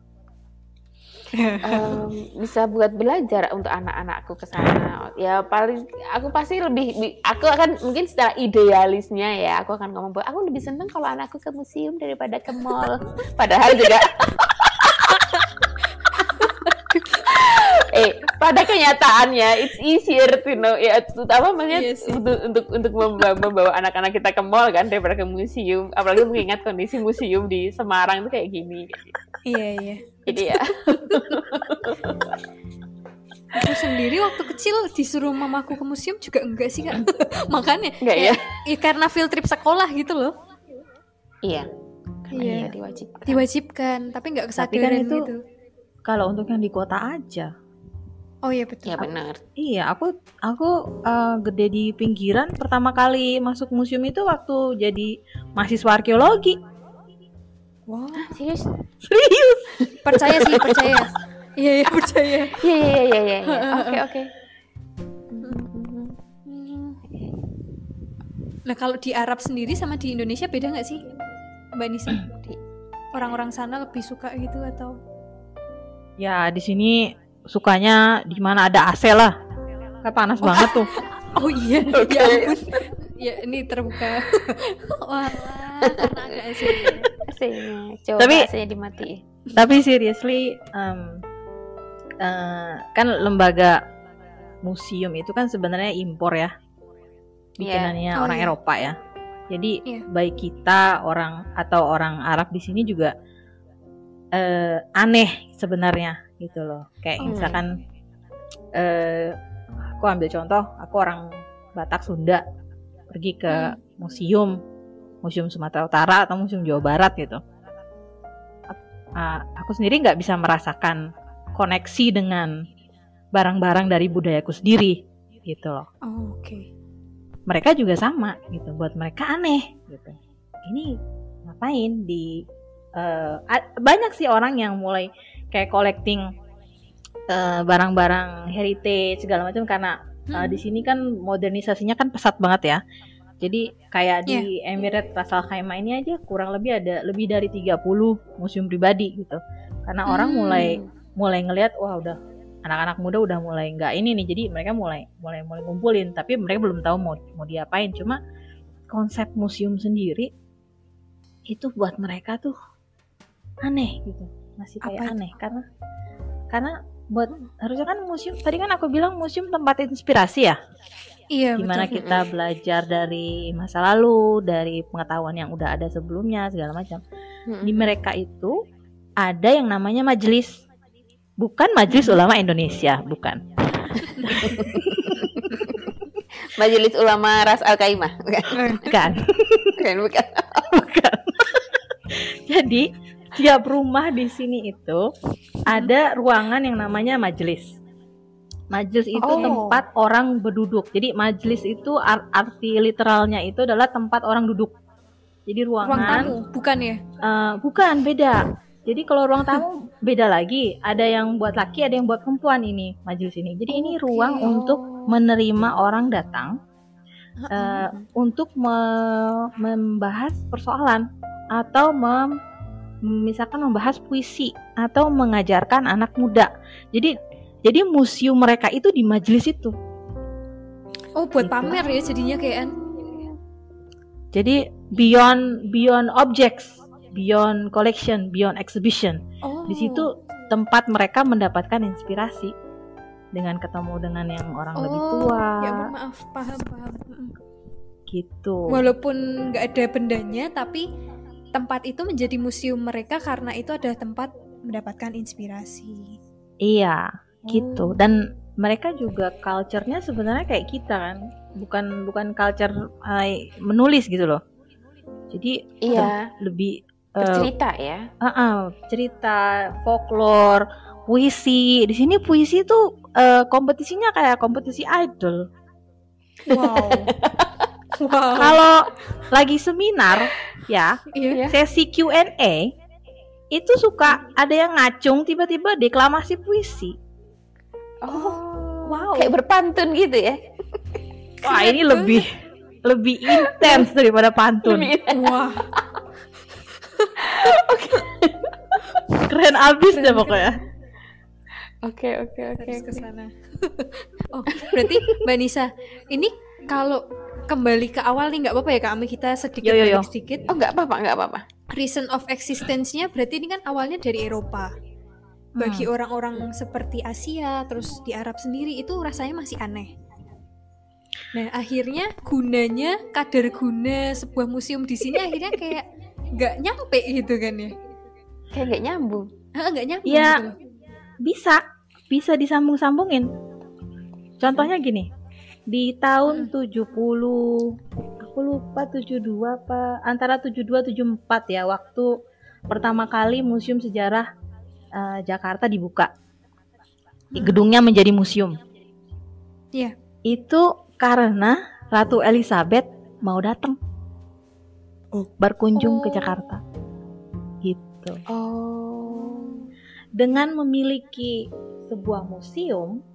um, bisa buat belajar untuk anak-anakku ke sana. Ya paling aku pasti lebih aku akan mungkin secara idealisnya ya aku akan ngomong bahwa aku lebih senang kalau anakku ke museum daripada ke mall. Padahal juga eh pada kenyataannya it's easier to know ya maksudnya Iya untuk untuk untuk membawa, membawa anak-anak kita ke mall kan daripada ke museum apalagi mengingat kondisi museum di Semarang itu kayak gini Iya iya. Jadi ya Aku sendiri waktu kecil disuruh mamaku ke museum juga enggak sih kak. Makanya. Enggak ya? ya karena field trip sekolah gitu loh. iya karena Iya. iya diwajibkan Diwajibkan, tapi nggak Tapi kan kesadaran itu- gitu. Kalau untuk yang di kota aja. Oh iya betul. ya benar Iya, aku aku eh, gede di pinggiran. Pertama kali masuk museum itu waktu jadi mahasiswa arkeologi. Wah, serius Serius? percaya sih percaya. Iya iya percaya. iya iya iya iya iya. oke oke Nah kalau di Arab sendiri sama di Indonesia beda nggak sih, Mbak Nisa? Orang-orang sana lebih suka gitu atau? Ya, di sini sukanya di mana ada AC lah. Kan panas banget tuh. Oh iya, Oke. ya ampun. Ya ini terbuka. Wah, karena agak asli. AC-nya coba Tapi- AC-nya dimatiin Tapi seriously em, eh, kan lembaga museum itu kan sebenarnya impor ya. Bikinannya Oh, orang iya. Eropa ya. Jadi Iya. baik kita orang atau orang Arab di sini juga eh, aneh sebenarnya gitu loh. Kayak Oh. misalkan eh aku ambil contoh, aku orang Batak Sunda pergi ke Hmm. museum, museum Sumatera Utara atau museum Jawa Barat gitu. Ah, aku sendiri nggak bisa merasakan koneksi dengan barang-barang dari budayaku sendiri gitu loh. Oh, oke. Mereka juga sama gitu, buat mereka aneh gitu. Ini ngapain di a- banyak sih orang yang mulai kayak collecting eh, barang-barang heritage segala macam karena Uh, Hmm. di sini kan modernisasinya kan pesat banget ya. Jadi kayak di Emirates Ras Al Khaimah ini aja kurang lebih ada lebih dari 30 museum pribadi gitu. Karena orang Hmm. mulai mulai ngelihat wah udah anak-anak muda udah mulai nggak ini nih. Jadi mereka mulai mulai mulai ngumpulin tapi mereka belum tahu mau mau diapain. Cuma konsep museum sendiri itu buat mereka tuh aneh gitu. Masih kayak Apa aneh karena karena buat harusnya kan museum tadi kan aku bilang museum tempat inspirasi ya Iya di mana betul. kita belajar dari masa lalu, dari pengetahuan yang udah ada sebelumnya segala macam. Di mereka itu ada yang namanya majelis, bukan Majelis Ulama Indonesia, bukan. Majelis Ulama Ras Al Kaimah bukan Bukan. bukan bukan bukan. Jadi tiap rumah di sini itu ada ruangan yang namanya majelis. Majelis itu Oh. tempat orang berduduk. Jadi majelis itu ar- arti literalnya itu adalah tempat orang duduk. Jadi Ruang ruangan tamu, bukan ya? Eh, bukan beda. Jadi kalau ruang tamu beda lagi. Ada yang buat laki, ada yang buat perempuan ini majelis ini. Jadi ini ruang untuk menerima orang datang eh, untuk me- membahas persoalan atau mem- misalkan membahas puisi atau mengajarkan anak muda. Jadi jadi museum mereka itu di majelis itu. Oh, buat Gitu. pamer ya jadinya kayak Jadi beyond beyond objects, beyond collection, beyond exhibition. Oh. Di situ tempat mereka mendapatkan inspirasi dengan ketemu dengan yang orang lebih Oh, tua Ya maaf, paham, paham. Gitu. Walaupun nggak ada bendanya, tapi tempat itu menjadi museum mereka karena itu adalah tempat mendapatkan inspirasi. Iya, gitu. Oh. Dan mereka juga culture-nya sebenarnya kayak kita kan. Bukan bukan culture eh, menulis gitu loh. Jadi iya lebih eh, bercerita ya ah, ah, cerita, folklore, puisi. Di sini puisi tuh eh, kompetisinya kayak kompetisi idol. Wow. wow. Kalau lagi seminar ya, Iya. sesi Q&A itu suka ada yang ngacung tiba-tiba deklamasi puisi. oh Wow. kayak berpantun gitu ya Wah, ini lebih lebih intens daripada pantun. Wah. Keren abis deh pokoknya. oke oke oke Harus ke oke. sana. oh, berarti Mbak Nisa, ini kalau kembali ke awal nih nggak apa-apa ya Kak Ami kita sedikit Yo, yo, yo. sedikit. oh nggak apa-apa nggak apa-apa Reason of existence-nya berarti ini kan awalnya dari Eropa. bagi Hmm. orang-orang seperti Asia terus di Arab sendiri itu rasanya masih aneh. Nah akhirnya gunanya kadar guna sebuah museum di sini akhirnya kayak nggak nyampe gitu kan ya? Kayak nggak nyambung. Ah, nggak nyambung. Ya. gitu bisa bisa disambung-sambungin contohnya gini di tahun 70 aku lupa 72 apa antara 72 74 ya waktu pertama kali museum sejarah eh, Jakarta dibuka gedungnya menjadi museum Iya. itu karena Ratu Elizabeth mau datang Oh. berkunjung Oh. ke Jakarta gitu Oh. dengan memiliki sebuah museum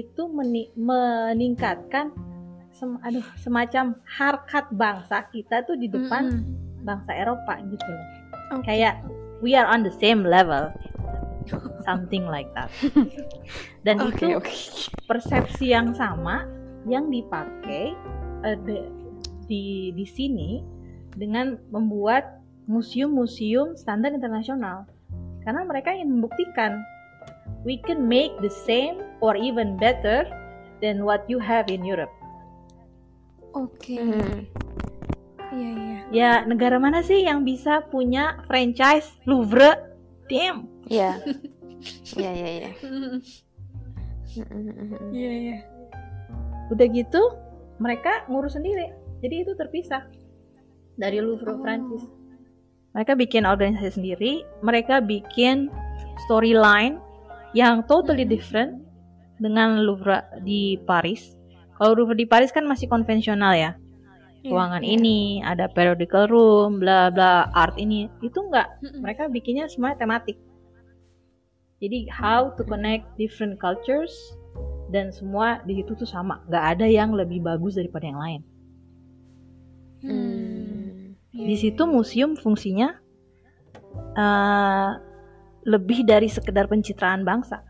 itu meni- meningkatkan sem- aduh semacam harkat bangsa kita tuh di depan Mm-mm. bangsa Eropa gitu loh. Oke. Kayak we are on the same level. Something like that. Dan Oke, itu oke. persepsi yang sama yang dipakai eh, de- di di sini dengan membuat museum-museum standar internasional karena mereka ingin membuktikan we can make the same or even better than what you have in Europe. Oke. Hmm. Iya iya. Ya negara mana sih yang bisa punya franchise Louvre? Damn. Iya. Iya, iya, iya. Iya iya. Udah gitu mereka ngurus sendiri. Jadi itu terpisah dari Louvre Oh. Prancis. Mereka bikin organisasi sendiri, mereka bikin storyline yang totally different dengan Louvre di Paris. Kalau Louvre di Paris kan masih konvensional ya. Iya, Ruangan iya. ini, ada periodical room, bla bla, art ini. Itu enggak, mereka bikinnya semuanya tematik. Jadi how to connect different cultures dan semua di situ tuh sama, nggak ada yang lebih bagus daripada yang lain. Hmm. Iya, Di situ museum fungsinya eh, lebih dari sekedar pencitraan bangsa,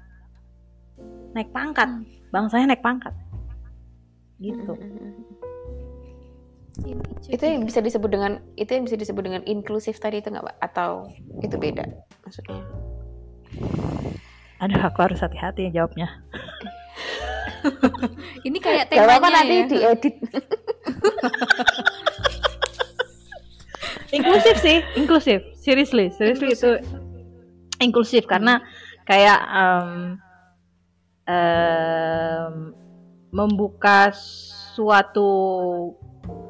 naik pangkat, Hmm. bangsanya naik pangkat, gitu. Mm-mm. Ini Itu yang bisa disebut dengan itu yang bisa disebut dengan inklusif tadi itu nggak, Pak? Atau itu beda maksudnya? Aduh, aku harus hati-hati jawabnya. Ini kayak temanya nanti ya. diedit. inklusif sih inklusif seriously seriously itu inklusif karena kayak em, em, membuka suatu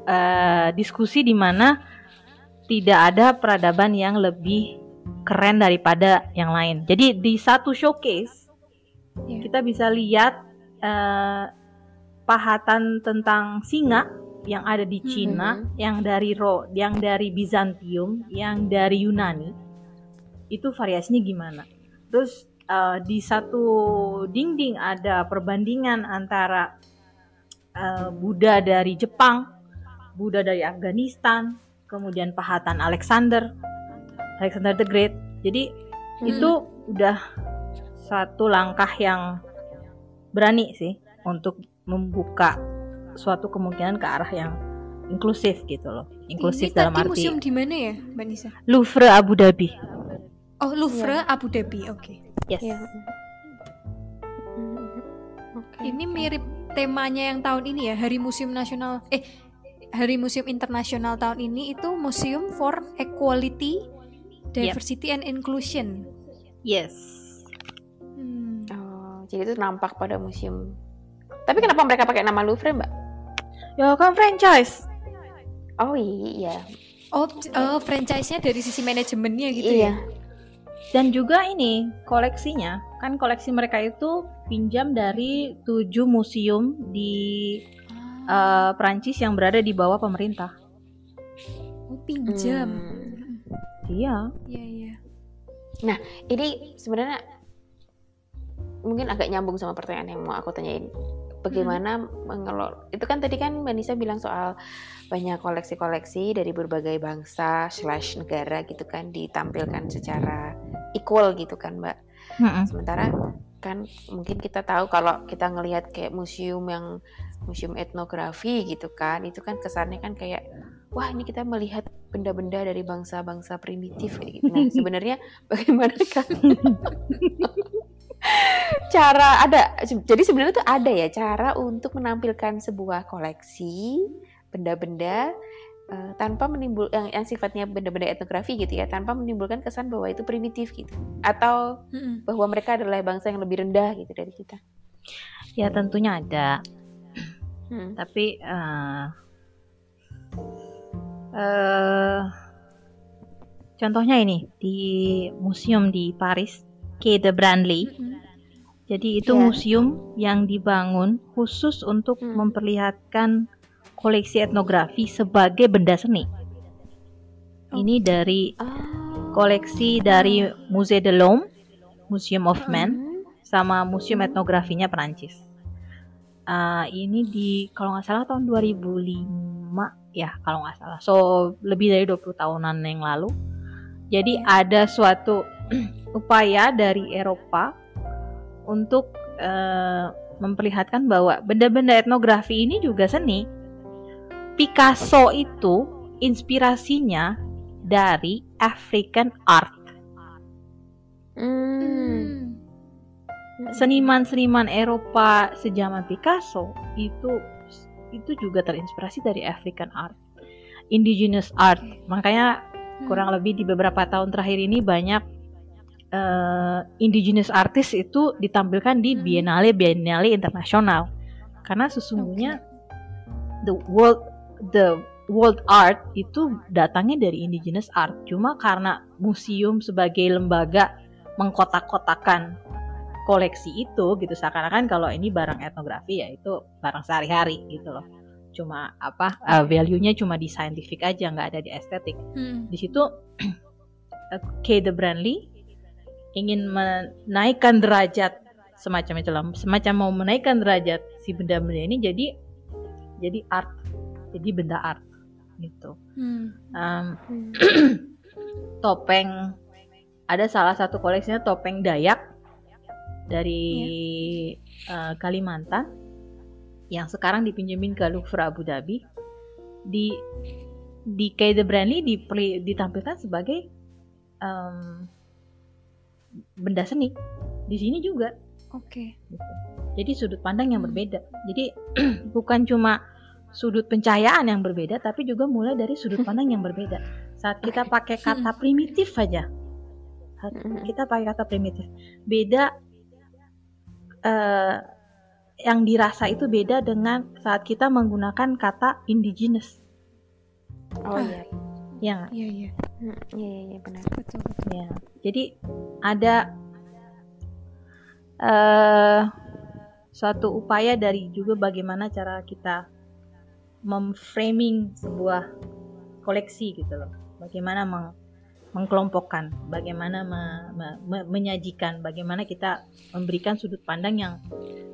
eh, diskusi di mana tidak ada peradaban yang lebih keren daripada yang lain. Jadi di satu showcase Iya. kita bisa lihat eh, pahatan tentang singa yang ada di Cina, Mhm. yang dari Ro, yang dari Bizantium, yang dari Yunani. Itu variasinya gimana? Terus eh, di satu dinding ada perbandingan antara eh, Buddha dari Jepang, Buddha dari Afghanistan, kemudian pahatan Alexander, Alexander the Great. Jadi Hmm. itu udah satu langkah yang berani sih untuk membuka suatu kemungkinan ke arah yang inklusif gitu loh. Inklusif Ini dalam arti museum di mana ya, Mbak Nisa? Louvre Abu Dhabi. Oh, Louvre Iya. Abu Dhabi. Oke. Yes. Iya. Oke. Ini mirip temanya yang tahun ini ya, Hari Museum Nasional eh Hari Museum Internasional tahun ini itu Museum for Equality, Diversity and Inclusion. Yes. Hmm. Oh, jadi itu nampak pada museum. Tapi kenapa mereka pakai nama Louvre, Mbak? Ya kan franchise. Oh iya. Oh, oh franchise-nya dari sisi manajemennya gitu iya. ya. Dan juga ini koleksinya, kan koleksi mereka itu pinjam dari tujuh museum di eh, Prancis yang berada di bawah pemerintah. Oh, pinjam. Hmm. Iya. Iya, iya. Ini sebenarnya mungkin agak nyambung sama pertanyaan yang mau aku tanyain. Bagaimana mengelola? Itu kan tadi kan Mbak Nisa bilang soal banyak koleksi-koleksi dari berbagai bangsa slash negara gitu kan ditampilkan secara equal gitu kan Mbak. Mm-mm. Sementara kan mungkin kita tahu kalau kita ngelihat kayak museum yang museum etnografi gitu kan, itu kan kesannya kan kayak wah ini kita melihat benda-benda dari bangsa-bangsa primitif kayak gitu. Nah, sebenarnya bagaimana kan cara ada jadi sebenarnya tuh ada ya cara untuk menampilkan sebuah koleksi benda-benda uh, tanpa menimbul yang, yang sifatnya benda-benda etnografi gitu ya tanpa menimbulkan kesan bahwa itu primitif gitu atau mm-hmm. bahwa mereka adalah bangsa yang lebih rendah gitu dari kita ya tentunya ada hmm. tapi uh, uh, contohnya ini di museum di Paris Quai de Branly mm-hmm. jadi itu yeah. museum yang dibangun khusus untuk mm. memperlihatkan koleksi etnografi sebagai benda seni. Oh. Ini dari oh. koleksi dari Musée de l'Homme, Museum of Man, hmm. sama Museum Etnografinya Perancis. Uh, ini di kalau nggak salah tahun 2005 ya kalau nggak salah. So lebih dari 20 tahunan yang lalu. Jadi yeah. ada suatu upaya dari Eropa untuk uh, memperlihatkan bahwa benda-benda etnografi ini juga seni Picasso itu inspirasinya dari African art. Hmm. Seniman-seniman Eropa sejaman Picasso itu itu juga terinspirasi dari African art, indigenous art. Makanya hmm. kurang lebih di beberapa tahun terakhir ini banyak uh, indigenous artist itu ditampilkan di hmm. biennale biennale internasional. Karena sesungguhnya okay. the world the world art itu datangnya dari indigenous art. Cuma karena museum sebagai lembaga mengkotak-kotakan koleksi itu gitu seakan-akan kalau ini barang etnografi ya itu barang sehari-hari gitu loh. Cuma apa uh, value-nya cuma di scientific aja nggak ada di estetik. Hmm. Di situ Kay de Branly ingin menaikkan derajat semacam itu lah, semacam mau menaikkan derajat si benda-benda ini jadi jadi art jadi benda art gitu hmm. Um, topeng ada salah satu koleksinya topeng Dayak dari yeah. uh, Kalimantan yang sekarang dipinjemin ke Louvre Abu Dhabi di di Kay de Branly ditampilkan sebagai um, benda seni di sini juga. Oke. Okay. Gitu. Jadi sudut pandang yang hmm. berbeda. Jadi bukan cuma sudut pencahayaan yang berbeda, tapi juga mulai dari sudut pandang yang berbeda. Saat kita pakai kata primitif aja, kita pakai kata primitif, beda uh, yang dirasa itu beda dengan saat kita menggunakan kata indigenous. Oh iya. Ya. Iya iya. Iya iya benar. Betul betul. Ya. Jadi ada uh, suatu upaya dari juga bagaimana cara kita memframing sebuah koleksi gitu loh. Bagaimana meng, mengkelompokkan, bagaimana me, me, me, menyajikan, bagaimana kita memberikan sudut pandang yang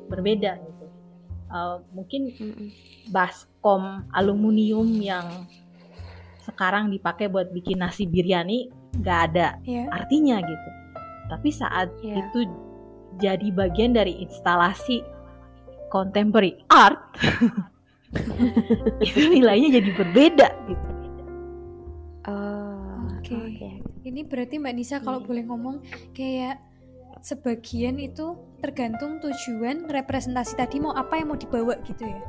berbeda gitu. Uh, mungkin baskom aluminium yang sekarang dipakai buat bikin nasi biryani nggak ada yeah. artinya gitu. Tapi saat yeah. itu jadi bagian dari instalasi contemporary art itu nilainya jadi berbeda gitu. Oh, Oke. Okay. Okay. Ini berarti Mbak Nisa kalau boleh ngomong kayak sebagian itu tergantung tujuan representasi tadi mau apa yang mau dibawa gitu ya.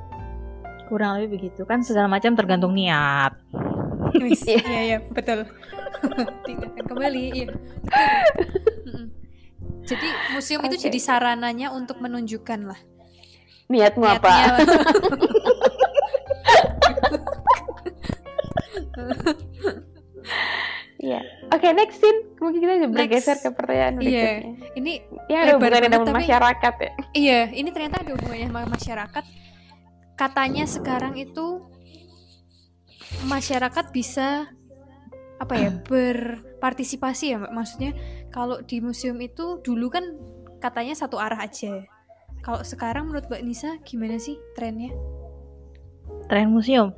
Kurang lebih begitu kan segala macam tergantung niat. Iya iya betul. Diingatkan kembali iya. Jadi museum okay. itu jadi sarananya untuk menunjukkan lah niatmu apa Iya. Oke, okay, next scene. Mungkin kita juga bergeser ke pertanyaan iya. berikutnya. Iya. Ini ya ada hubungannya dengan tapi, masyarakat ya. Iya, ini ternyata ada hubungannya sama masyarakat. Katanya sekarang itu masyarakat bisa apa ya berpartisipasi ya mbak maksudnya kalau di museum itu dulu kan katanya satu arah aja kalau sekarang menurut Mbak Nisa gimana sih trennya? Tren museum?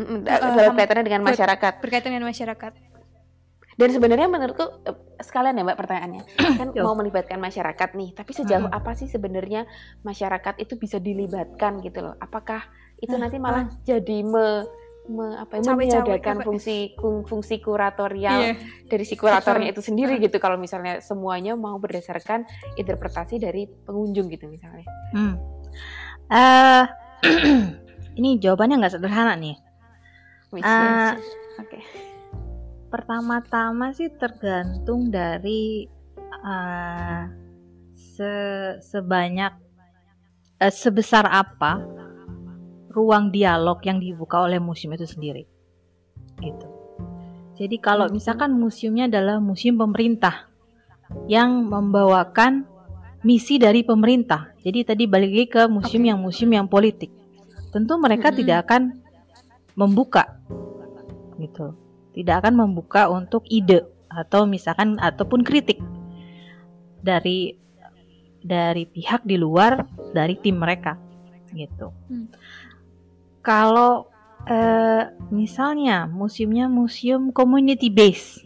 Mm, uh, berkaitannya dengan masyarakat. Berkaitan dengan masyarakat. Dan sebenarnya menurutku eh, sekalian ya Mbak pertanyaannya, kan mau melibatkan masyarakat nih, tapi sejauh hmm. apa sih sebenarnya masyarakat itu bisa dilibatkan gitu loh? Apakah itu nanti malah jadi me me, apa ya, meniadakan fungsi fungsi kuratorial Iya. dari si kuratornya itu sendiri Ah. gitu kalau misalnya semuanya mau berdasarkan interpretasi dari pengunjung gitu misalnya. Hmm. Eh, ini jawabannya nggak sederhana nih. Is- Oke. Pertama-tama sih tergantung dari eh, se- sebanyak eh, sebesar apa ruang dialog yang dibuka oleh museum itu sendiri. Gitu. Jadi kalau Mhm. misalkan museumnya adalah museum pemerintah yang membawakan misi dari pemerintah. Jadi tadi balik lagi ke museum Oke. yang museum yang politik. Tentu mereka Mhm. tidak akan membuka gitu. Tidak akan membuka untuk ide atau misalkan ataupun kritik dari dari pihak di luar dari tim mereka gitu. Hmm. Kalau eh, misalnya museumnya museum community base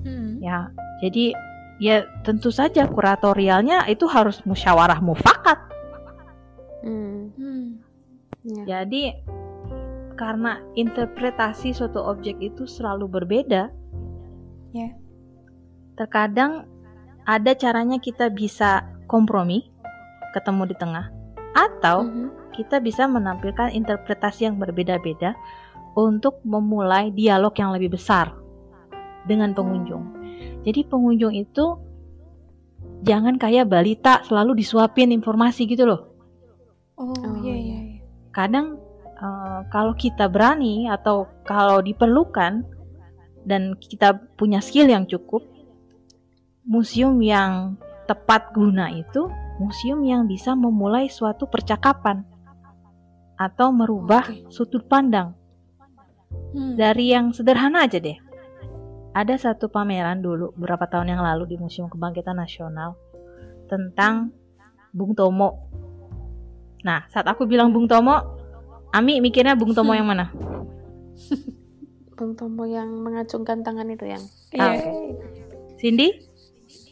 Hmm. ya. Jadi ya tentu saja kuratorialnya itu harus musyawarah mufakat. Hmm. Hmm. Ya. Jadi karena interpretasi suatu objek itu selalu berbeda. Ya. Terkadang ada caranya kita bisa kompromi, ketemu di tengah, atau Mhm. kita bisa menampilkan interpretasi yang berbeda-beda untuk memulai dialog yang lebih besar dengan pengunjung. Jadi pengunjung itu jangan kayak balita selalu disuapin informasi gitu loh. Oh, Oh, iya iya. iya. iya. kadang kalau kita berani atau kalau diperlukan dan kita punya skill yang cukup, museum yang tepat guna itu museum yang bisa memulai suatu percakapan atau merubah sudut pandang Hmm. dari yang sederhana aja deh. Ada satu pameran dulu beberapa tahun yang lalu di Museum Kebangkitan Nasional tentang Bung Tomo. Nah, saat aku bilang Bung Tomo, Ami mikirnya Bung Tomo yang mana? Bung Tomo yang mengacungkan tangan itu yang. Iya. Ah, oke. Cindy?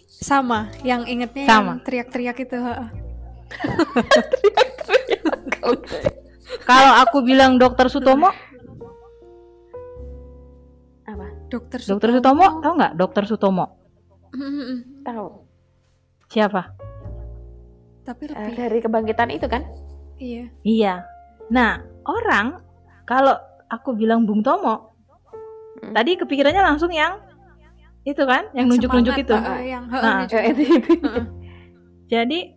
Sama, yang ingetnya Sama. yang teriak-teriak itu. heeh. Kalau aku bilang Dokter Sutomo, Apa? Dokter Dokter Sutomo, tahu nggak Dokter Sutomo? Tahu. Siapa? Tapi Eh, lebih. dari kebangkitan itu kan? Iya. Iya. Nah, orang kalau aku bilang Bung Tomo, Hmm. tadi kepikirannya langsung yang itu kan, yang nunjuk-nunjuk itu. yang Nah, itu. Jadi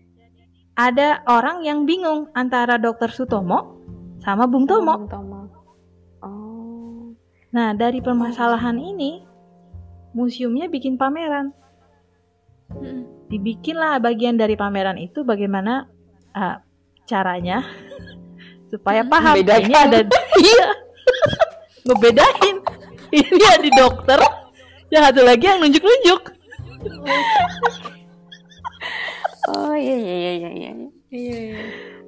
ada orang yang bingung antara Dokter Sutomo sama Bung Tomo. Bung Tomo. Oh. Nah, dari permasalahan ini, museumnya bikin pameran. Hmm. Dibikinlah bagian dari pameran itu bagaimana ah, caranya supaya Hmm. paham Membedakan. ini ada iya ngebedain ini ada di dokter yang satu lagi yang nunjuk-nunjuk Oh iya iya iya iya iya. Iya, iya.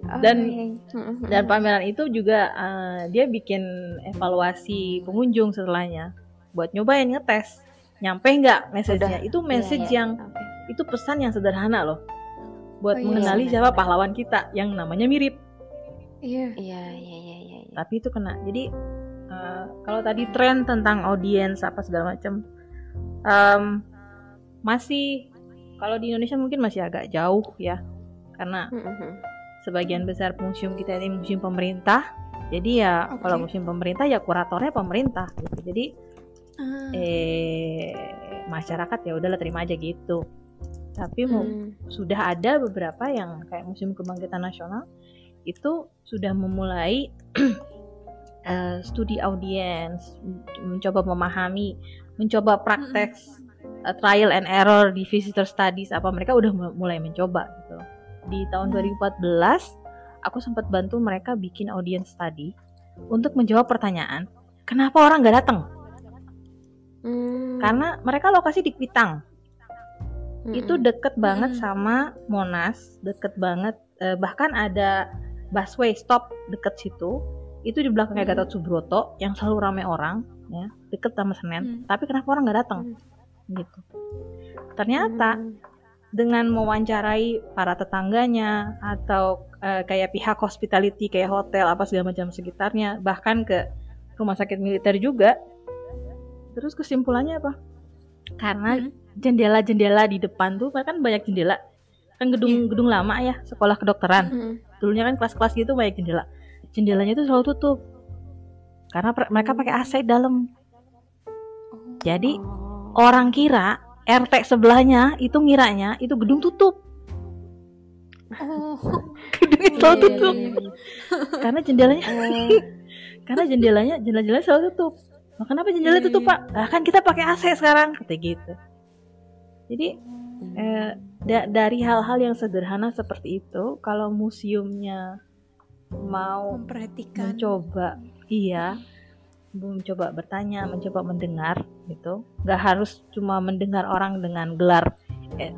Oh, Dan- iya, iya. Mm, mm, dan pameran itu juga eh, dia bikin evaluasi pengunjung setelahnya buat nyobain ngetes nyampe nggak message-nya itu message Iya, iya. yang Oke. itu pesan yang sederhana loh buat Oh, iya. mengenali Benar, siapa pahlawan kita yang namanya mirip Iya. Iya iya iya iya. iya. tapi itu kena jadi eh, kalau tadi tren tentang audiens apa segala macam em, masih kalau di Indonesia mungkin masih agak jauh ya karena Mm, mm, mm. sebagian besar museum kita ini museum pemerintah jadi ya Oke. kalau museum pemerintah ya kuratornya pemerintah gitu. jadi Ah. eh masyarakat ya udahlah terima aja gitu tapi mau Hmm. sudah ada beberapa yang kayak Museum Kebangkitan Nasional itu sudah memulai eh, studi audiens, mencoba memahami, mencoba praktek eh, trial and error di visitor studies apa mereka udah mu- mulai mencoba gitu. Di tahun Hmm. 2014 aku sempat bantu mereka bikin audience study untuk menjawab pertanyaan kenapa orang nggak datang? Hmm. Karena mereka lokasi di Kuitang itu deket banget sama Monas, deket banget eh, bahkan ada busway stop deket situ. Itu di belakangnya Mm. Gatot Subroto yang selalu ramai orang, ya, deket sama Senen. Mm. Tapi kenapa orang nggak datang? Gitu. Ternyata Hmm. dengan mewawancarai para tetangganya atau eh, kayak pihak hospitality kayak hotel apa segala macam sekitarnya, bahkan ke rumah sakit militer juga. Terus kesimpulannya apa? Karena Hmm. jendela-jendela di depan tuh kan banyak jendela. Kan gedung-gedung lama ya, sekolah kedokteran. Mm-mm. Dulunya kan kelas-kelas gitu banyak jendela. Jendelanya tuh selalu tutup. Karena mereka pakai AC dalam. Jadi Oh. orang kira RT sebelahnya itu ngiranya itu gedung tutup. Oh, Gedungnya Iya, selalu iya, tutup. iya, iya. Karena jendelanya Oh. karena jendelanya jendela-jendela selalu tutup. Nah, kenapa jendela Iya, tutup, iya. Pak? Nah, kan kita pakai AC sekarang, kata gitu. Jadi eh, da- dari hal-hal yang sederhana seperti itu, kalau museumnya mau memperhatikan. mencoba, iya, mencoba bertanya, mencoba mendengar, gitu. Nggak harus cuma mendengar orang dengan gelar eh,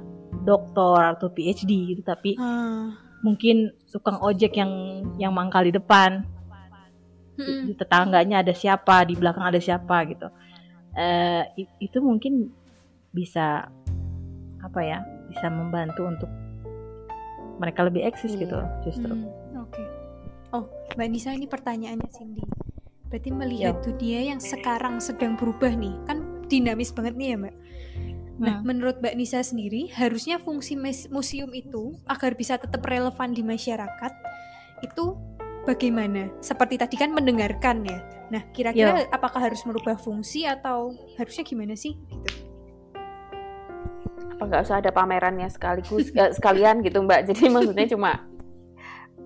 doktor atau PhD, gitu, tapi Ah. mungkin tukang ojek yang yang mangkal di depan, di tetangganya ada siapa, di belakang ada siapa gitu. Eh itu mungkin bisa apa ya? Bisa membantu untuk mereka lebih eksis Iya. gitu justru. Hmm, Oke. Oh, Mbak Nisa ini pertanyaannya Cindy. Berarti melihat dunia yang sekarang sedang berubah nih, kan dinamis banget nih ya Mbak. Nah, Hmm. menurut Mbak Nisa sendiri, harusnya fungsi museum itu agar bisa tetap relevan di masyarakat itu bagaimana? Seperti tadi kan mendengarkan ya. Nah, kira-kira apakah harus merubah fungsi atau harusnya gimana sih? Gitu. Apa nggak usah ada pamerannya sekaligus eh, sekalian gitu mbak jadi maksudnya cuma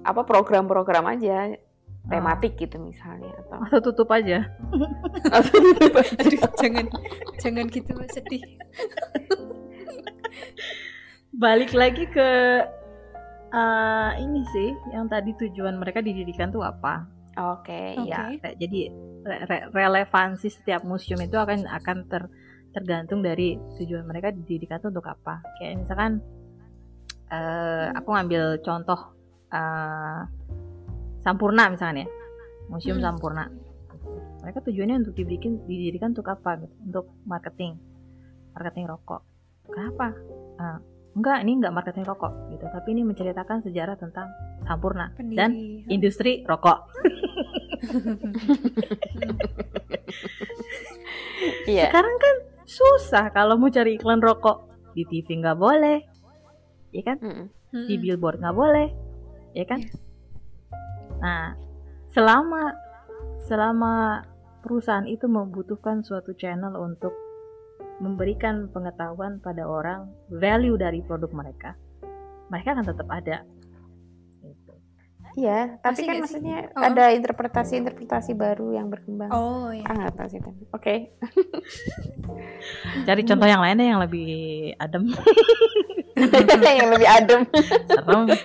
apa program-program aja tematik gitu misalnya atau Atau tutup aja. Aduh, jangan jangan gitu sedih. Balik lagi ke eh, ini sih, yang tadi tujuan mereka didirikan tuh apa? oke Oke. ya Ya, jadi re- re- relevansi setiap museum itu akan akan ter, tergantung dari tujuan mereka didirikan itu untuk apa. Kayak misalkan eh, aku ngambil contoh eh, Sampurna misalnya, ya. Museum Hmm. Sampurna. Mereka tujuannya untuk dibikin didirikan untuk apa? gitu? Untuk marketing, marketing rokok. Kenapa? Eh, enggak, ini enggak marketing rokok gitu, tapi ini menceritakan sejarah tentang Sampurna dan Pendiri. industri rokok. iya Sekarang kan susah kalau mau cari iklan rokok di TV nggak boleh, ya kan? Mm-mm. Di billboard nggak boleh, ya kan? Iya. Nah, selama selama perusahaan itu membutuhkan suatu channel untuk memberikan pengetahuan pada orang value dari produk mereka, mereka akan tetap ada. Iya tapi Masih kan maksudnya Oh. ada interpretasi-interpretasi baru yang berkembang Oh ya. ah tahu sih tapi oke Cari contoh yang lain deh yang lebih adem, yang lebih adem serem.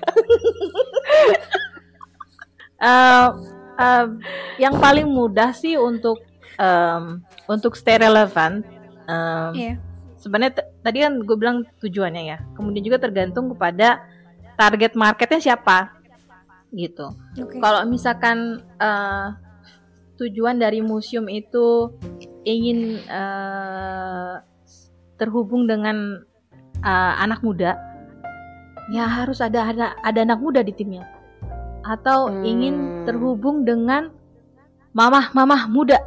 Eh, eh, yang paling mudah sih untuk em, untuk stay relevan. em, Iya. Sebenarnya tadi kan gue bilang tujuannya ya. Kemudian juga tergantung kepada target marketnya siapa, gitu. Oke. Kalau misalkan eh, tujuan dari museum itu ingin eh, terhubung dengan eh, anak muda, ya harus ada ada ada anak muda di timnya. Atau Hmm. ingin terhubung dengan mamah-mamah muda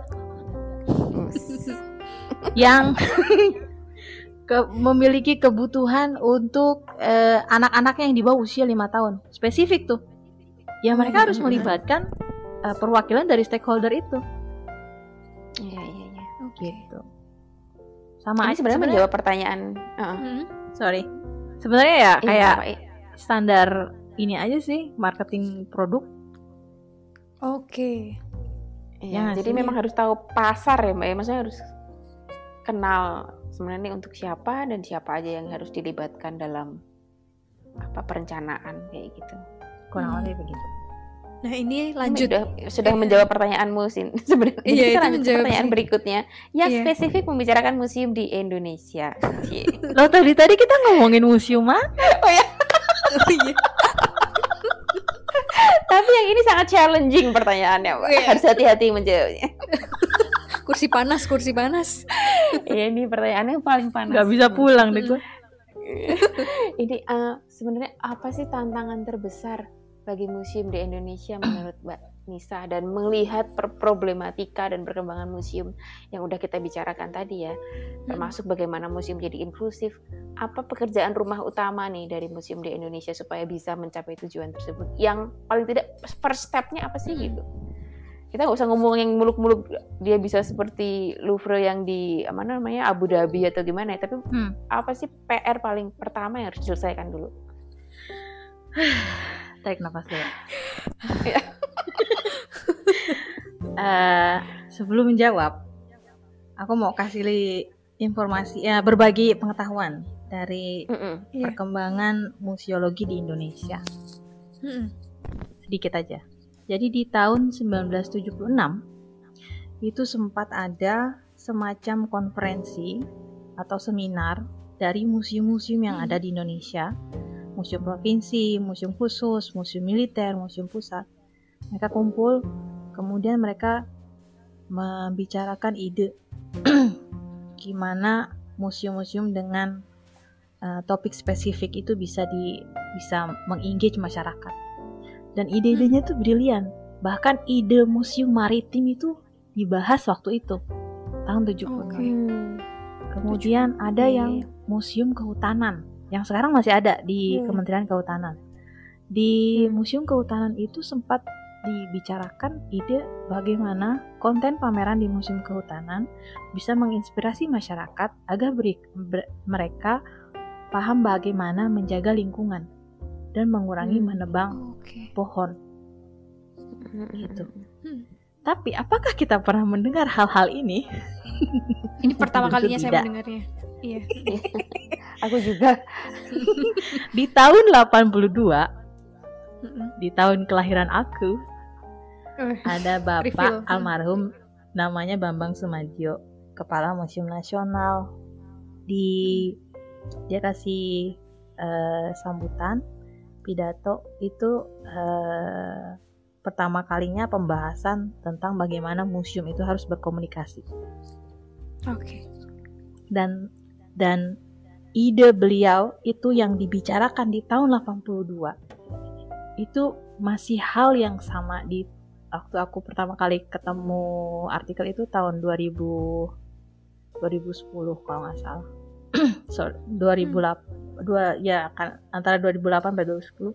yang ke- memiliki kebutuhan untuk eh, anak-anaknya yang di bawah usia lima tahun. Spesifik tuh. Ya mereka harus Hmm. melibatkan eh, perwakilan dari stakeholder itu iya iya iya Oke. gitu. Sama ini aja- sebenarnya menjawab pertanyaan Heeh. Mm. sorry. Sebenarnya ya Iya, kayak apa, iya. standar ini aja sih marketing produk. Oke. Iya, Ya jadi sih? memang harus tahu pasar ya mbak ya maksudnya harus kenal sebenarnya ini untuk siapa dan siapa aja yang harus dilibatkan dalam apa perencanaan kayak gitu. Kurang Hmm. lebih begitu. Nah, ini lanjut. Sudah sudah menjawab pertanyaanmu Sin sebenarnya. Iya, Jadi kita itu lanjut menjawab pertanyaan sih. berikutnya yang Iya. spesifik membicarakan museum di Indonesia. Lo tadi tadi kita ngomongin museum ah? Oh iya. Tapi yang ini sangat challenging pertanyaannya, Mbak. Iya. Harus hati-hati menjawabnya. kursi panas, kursi panas. Iya, ini pertanyaannya paling panas. Gak bisa pulang deh gue. ini eh, sebenarnya apa sih tantangan terbesar bagi museum di Indonesia menurut Mbak Nisa dan melihat problematika dan perkembangan museum yang udah kita bicarakan tadi ya, termasuk bagaimana museum jadi inklusif. Apa pekerjaan rumah utama nih dari museum di Indonesia supaya bisa mencapai tujuan tersebut? Yang paling tidak first stepnya apa sih gitu? Kita nggak usah ngomong yang muluk-muluk dia bisa seperti Louvre yang di mana namanya Abu Dhabi atau gimana ya tapi hmm. apa sih PR paling pertama yang harus diselesaikan dulu tarik nafas dulu uh, sebelum menjawab aku mau kasih informasi ya berbagi pengetahuan dari mm -mm. perkembangan museologi di Indonesia mm -mm. sedikit aja jadi di tahun 1976 itu sempat ada semacam konferensi atau seminar dari museum-museum yang ada di Indonesia, museum provinsi, museum khusus, museum militer, museum pusat. Mereka kumpul, kemudian mereka membicarakan ide gimana museum-museum dengan uh, topik spesifik itu bisa di bisa mengengage masyarakat dan ide-idenya tuh brilian. Bahkan ide museum maritim itu dibahas waktu itu tahun 70 okay. Kemudian ada yang museum kehutanan yang sekarang masih ada di hmm. Kementerian Kehutanan. Di hmm. Museum Kehutanan itu sempat dibicarakan ide bagaimana konten pameran di Museum Kehutanan bisa menginspirasi masyarakat agar beri, ber, mereka paham bagaimana menjaga lingkungan dan mengurangi hmm. menebang okay. pohon. Gitu. Hmm. Tapi apakah kita pernah mendengar hal-hal ini? Ini pertama kalinya saya mendengarnya. Iya. Aku juga. di tahun 82 di tahun kelahiran aku uh, ada bapak reveal. almarhum namanya Bambang Sumadio, kepala Museum Nasional. Di dia kasih uh, sambutan pidato itu uh, pertama kalinya pembahasan tentang bagaimana museum itu harus berkomunikasi. Oke. Okay. Dan dan ide beliau itu yang dibicarakan di tahun 82 itu masih hal yang sama di waktu aku pertama kali ketemu artikel itu tahun 2000 2010 kalau nggak salah. Sorry, 2008 dua ya kan antara 2008 sampai 2010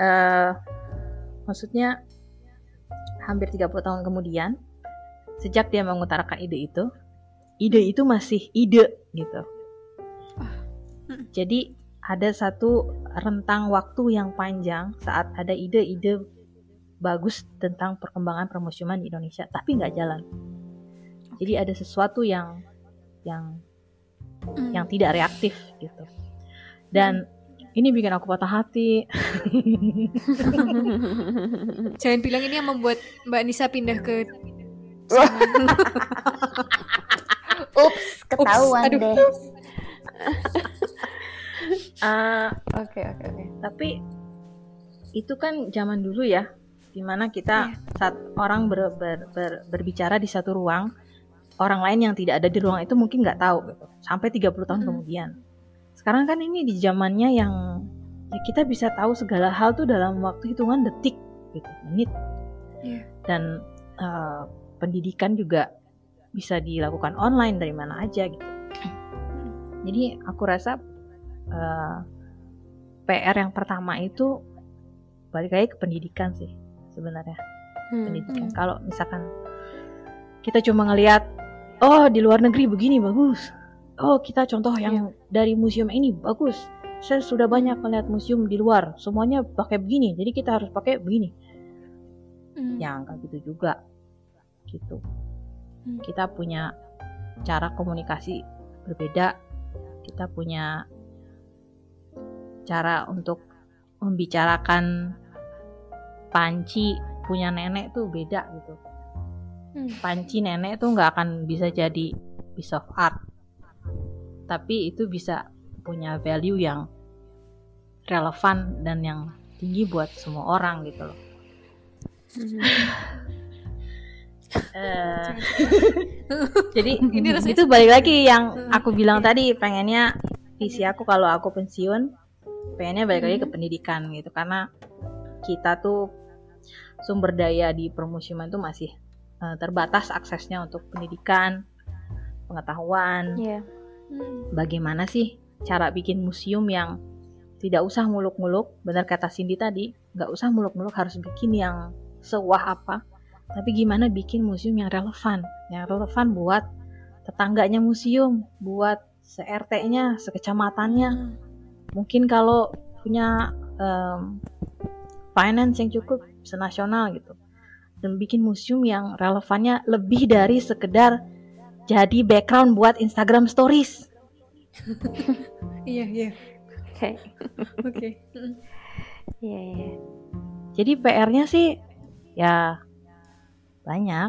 uh, maksudnya hampir 30 tahun kemudian sejak dia mengutarakan ide itu ide itu masih ide gitu. Jadi ada satu rentang waktu yang panjang saat ada ide-ide bagus tentang perkembangan permusiuman di Indonesia tapi nggak jalan. Jadi ada sesuatu yang yang mm. yang tidak reaktif gitu dan ini bikin aku patah hati. Jangan bilang ini yang membuat Mbak Nisa pindah ke Ups, ketahuan Ups, deh. Ah, oke oke oke. Tapi itu kan zaman dulu ya, di mana kita yeah. saat orang ber, ber, ber, berbicara di satu ruang, orang lain yang tidak ada di ruang itu mungkin nggak tahu gitu. Sampai 30 tahun mm. kemudian sekarang kan ini di zamannya yang ya kita bisa tahu segala hal tuh dalam waktu hitungan detik gitu menit yeah. dan uh, pendidikan juga bisa dilakukan online dari mana aja gitu jadi aku rasa uh, eh, PR yang pertama itu balik lagi ke pendidikan sih sebenarnya hmm. pendidikan hmm. kalau misalkan kita cuma ngelihat oh di luar negeri begini bagus oh kita contoh yang yeah. dari museum ini bagus saya sudah banyak melihat museum di luar semuanya pakai begini jadi kita harus pakai begini mm. ya enggak gitu juga gitu mm. kita punya cara komunikasi berbeda kita punya cara untuk membicarakan panci punya nenek tuh beda gitu mm. panci nenek tuh nggak akan bisa jadi piece of art tapi itu bisa punya value yang relevan dan yang tinggi buat semua orang gitu loh. uh, jadi Ini itu balik lagi yang aku bilang tadi pengennya visi aku kalau aku pensiun pengennya balik lagi ke hmm. pendidikan gitu karena kita tuh sumber daya di permusiuman itu masih uh, terbatas aksesnya untuk pendidikan, pengetahuan. Iya. Hmm. Bagaimana sih cara bikin museum yang tidak usah muluk-muluk, benar kata Cindy tadi, nggak usah muluk-muluk harus bikin yang sewah apa, tapi gimana bikin museum yang relevan, yang relevan buat tetangganya museum, buat se-RT-nya, sekecamatannya. Hmm. Mungkin kalau punya um, finance yang cukup senasional gitu. Dan bikin museum yang relevannya lebih dari sekedar jadi background buat Instagram stories. Iya, iya. Oke. Oke. Iya, iya. Jadi PR-nya sih ya banyak.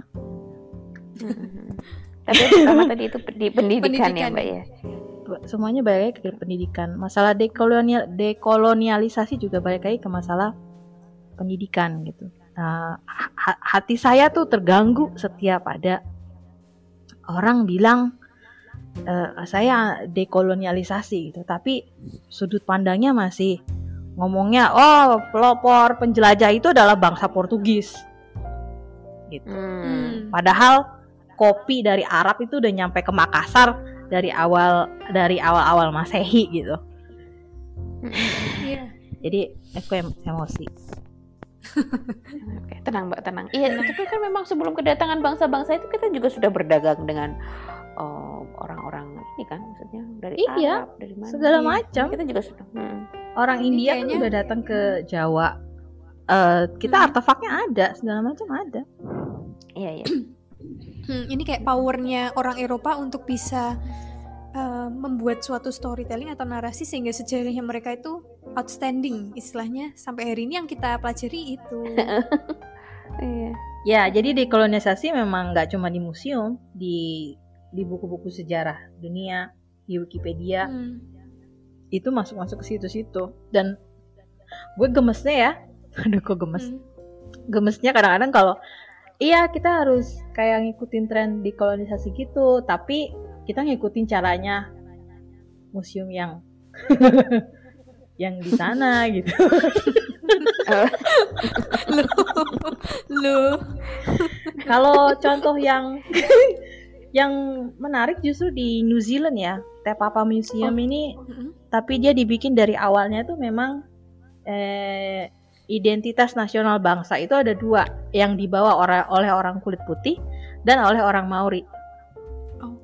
Tapi pertama tadi itu di pendidikan, ya. Mbak ya. Semuanya balik ke pendidikan. Masalah dekolonial dekolonialisasi juga balik lagi ke masalah pendidikan gitu. Nah, ha- hati saya tuh terganggu setiap ada orang bilang eh, saya dekolonialisasi gitu, tapi sudut pandangnya masih ngomongnya oh pelopor penjelajah itu adalah bangsa Portugis gitu. Hmm. Hmm. Padahal kopi dari Arab itu udah nyampe ke Makassar dari awal dari awal-awal Masehi gitu. Iya. Jadi aku em- emosi. Oke, tenang Mbak, tenang. Iya, tapi kan memang sebelum kedatangan bangsa-bangsa itu kita juga sudah berdagang dengan oh, orang-orang ini kan, maksudnya dari Iya, Arab, dari mana? Segala Iya. macam. Kita juga sudah. hmm. Orang Ini India kan kayaknya- udah datang ke Jawa. Eh, kita Hmm. artefaknya ada, segala macam ada. Iya, iya. Hmm, ini kayak powernya orang Eropa untuk bisa uh, membuat suatu storytelling atau narasi sehingga sejarahnya mereka itu outstanding istilahnya sampai hari ini yang kita pelajari itu. Iya. Ya, jadi dekolonisasi memang nggak cuma di museum, di di buku-buku sejarah dunia, di Wikipedia Hmm. itu masuk-masuk ke situ-situ. Dan gue gemesnya ya, aduh kok gemes. Hmm. gemesnya kadang-kadang kalau iya kita harus kayak ngikutin tren dekolonisasi gitu tapi kita ngikutin caranya museum yang yang di sana gitu Loh. kalau contoh yang yang menarik justru di New Zealand ya Te Papa Museum Oh. ini tapi dia dibikin dari awalnya tuh memang eh, identitas nasional bangsa itu ada dua yang dibawa oleh orang kulit putih dan oleh orang Maori.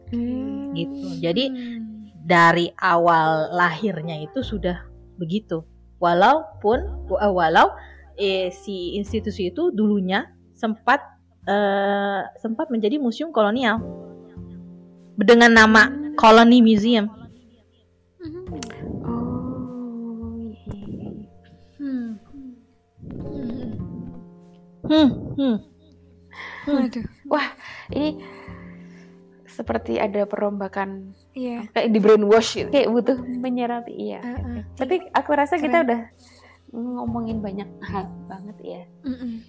Hmm. gitu. Jadi Hmm. dari awal lahirnya itu sudah begitu. Walaupun wa- walau eh, si institusi itu dulunya sempat eh, sempat menjadi museum kolonial dengan nama Colony Museum. Hmm. Hmm. Hmm, hmm. Waduh. Wah, ini seperti ada perombakan Iya. kayak di brainwash gitu. Kayak butuh menyerapi iya. Uh-uh. Tapi aku rasa kita Keren. udah ngomongin banyak hal banget ya. Mm-mm.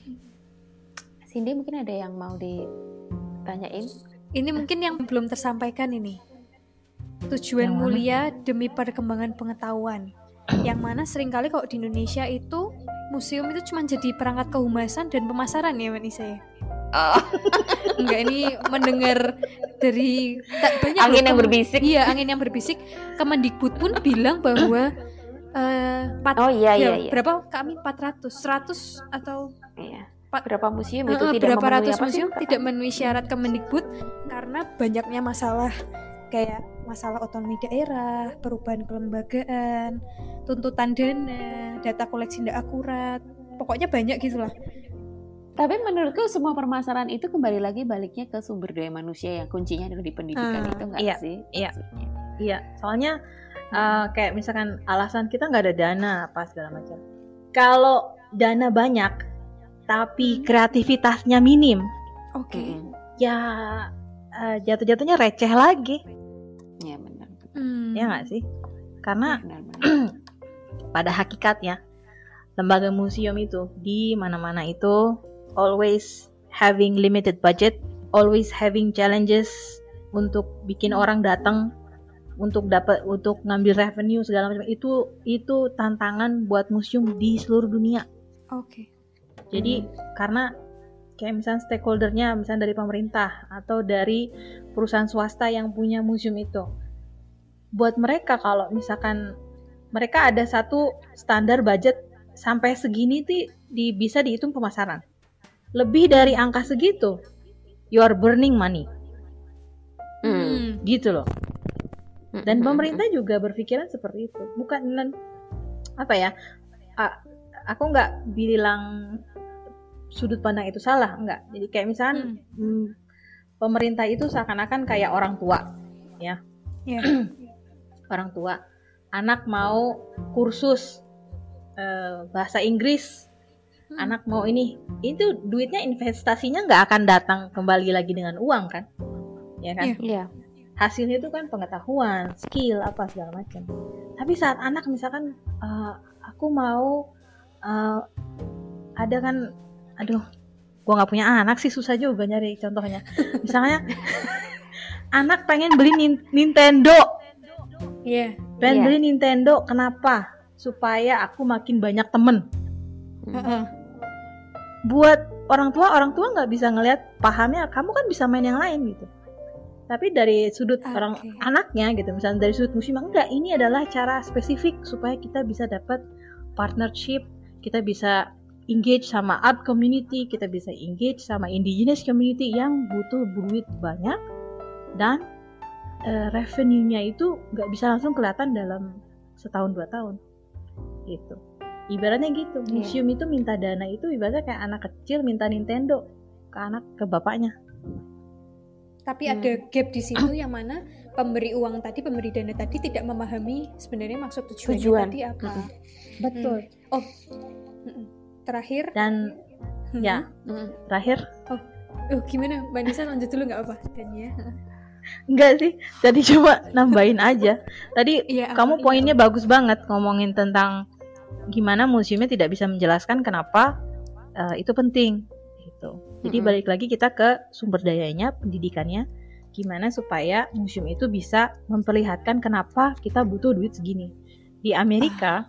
Cindy mungkin ada yang mau ditanyain? Ini mungkin yang belum tersampaikan ini. Tujuan Yang mana? mulia demi perkembangan pengetahuan. Yang mana sering kali kalau di Indonesia itu museum itu cuma jadi perangkat kehumasan dan pemasaran ya Mbak Nisa ya? Oh, Enggak ini mendengar dari tak banyak angin loh yang berbisik. Iya, angin yang berbisik. Kemendikbud pun bilang bahwa eh pat- Oh iya iya ya, iya. berapa kami 400, 100 atau Iya. Berapa museum itu Eh, tidak berapa memenuhi ratus apa sih? museum tidak memenuhi syarat Kemendikbud karena banyaknya masalah kayak masalah otonomi daerah, perubahan kelembagaan, tuntutan dana, data koleksi tidak akurat, pokoknya banyak gitulah. Tapi menurutku semua permasalahan itu kembali lagi baliknya ke sumber daya manusia yang kuncinya adalah di pendidikan Ah, itu enggak iya, sih? iya. maksudnya? Iya, soalnya eh, kayak misalkan alasan kita nggak ada dana apa segala macam. Kalau dana banyak tapi Hmm. kreativitasnya minim, Oke. Mm-mm. ya eh, jatuh-jatuhnya receh lagi, Iya benar. Hmm. ya nggak sih? Karena Benar, benar. pada hakikatnya lembaga museum itu di mana-mana itu always having limited budget, always having challenges untuk bikin orang datang untuk dapat untuk ngambil revenue segala macam itu itu tantangan buat museum di seluruh dunia. Oke. Jadi karena kayak misalnya stakeholdernya misalnya dari pemerintah atau dari perusahaan swasta yang punya museum itu. Buat mereka kalau misalkan mereka ada satu standar budget sampai segini tuh di, bisa dihitung pemasaran. Lebih dari angka segitu, you are burning money. Hmm. Gitu loh. Dan pemerintah juga berpikiran seperti itu. Bukan apa ya? a- aku nggak bilang sudut pandang itu salah, enggak. Jadi kayak misalnya hmm, pemerintah itu seakan-akan kayak orang tua, ya. Iya. orang tua. Anak mau kursus eh, bahasa Inggris, Hmm. Anak mau ini, itu duitnya investasinya nggak akan datang kembali lagi dengan uang kan, ya kan? Iya. Iya. hasilnya itu kan pengetahuan, skill apa segala macam. Tapi saat anak misalkan eh, aku mau eh, ada kan, aduh, gua nggak punya anak sih susah juga nyari contohnya. Misalnya anak pengen beli nin- Nintendo, Iya. pengen Iya. beli Nintendo, kenapa? Supaya aku makin banyak temen. Heeh. Buat orang tua, orang tua nggak bisa ngelihat pahamnya, kamu kan bisa main yang lain gitu. Tapi dari sudut Oke. orang anaknya gitu, misalnya dari sudut musim enggak, ini adalah cara spesifik supaya kita bisa dapat partnership, kita bisa engage sama art community, kita bisa engage sama indigenous community yang butuh duit banyak dan eh, revenue-nya itu nggak bisa langsung kelihatan dalam setahun dua tahun gitu. Ibaratnya gitu, Iya. museum itu minta dana itu ibaratnya kayak anak kecil minta Nintendo ke anak ke bapaknya. Tapi Hmm. ada gap di situ yang mana pemberi uang tadi, pemberi dana tadi tidak memahami sebenarnya maksud tujuannya Tujuan. tadi apa. Mm-mm. Betul. Oh, mm-mm. terakhir. Dan Hmm. ya Mm. terakhir Oh, gimana? Mbak Nisa lanjut dulu nggak apa? Dan ya. enggak sih, tadi cuma nambahin aja. Tadi Iya, kamu poinnya bagus banget ngomongin tentang gimana museumnya tidak bisa menjelaskan kenapa eh, itu penting gitu. Jadi Mm-mm. balik lagi kita ke sumber dayanya, pendidikannya, gimana supaya museum itu bisa memperlihatkan kenapa kita butuh duit segini. Di Amerika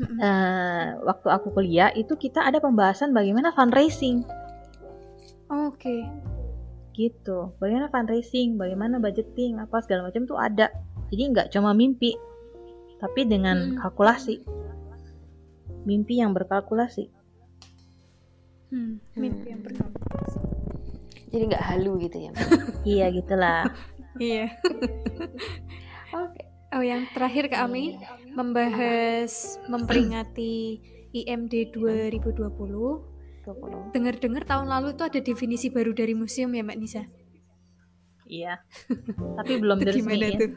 eh, waktu aku kuliah itu kita ada pembahasan bagaimana fundraising Oke. gitu. Bagaimana fundraising, bagaimana budgeting, apa segala macam tuh ada. Jadi nggak cuma mimpi, tapi dengan Hmm. kalkulasi. Mimpi yang berkalkulasi. Hmm, mimpi yang pertama. Jadi nggak halu gitu ya. Iya gitulah. Iya. Oke. Oh, yang terakhir Kak Ami membahas memperingati IMD 2020. 20. Dengar-dengar tahun lalu itu ada definisi baru dari museum ya Mbak Nisa. iya. Tapi belum diresmiin. tuh?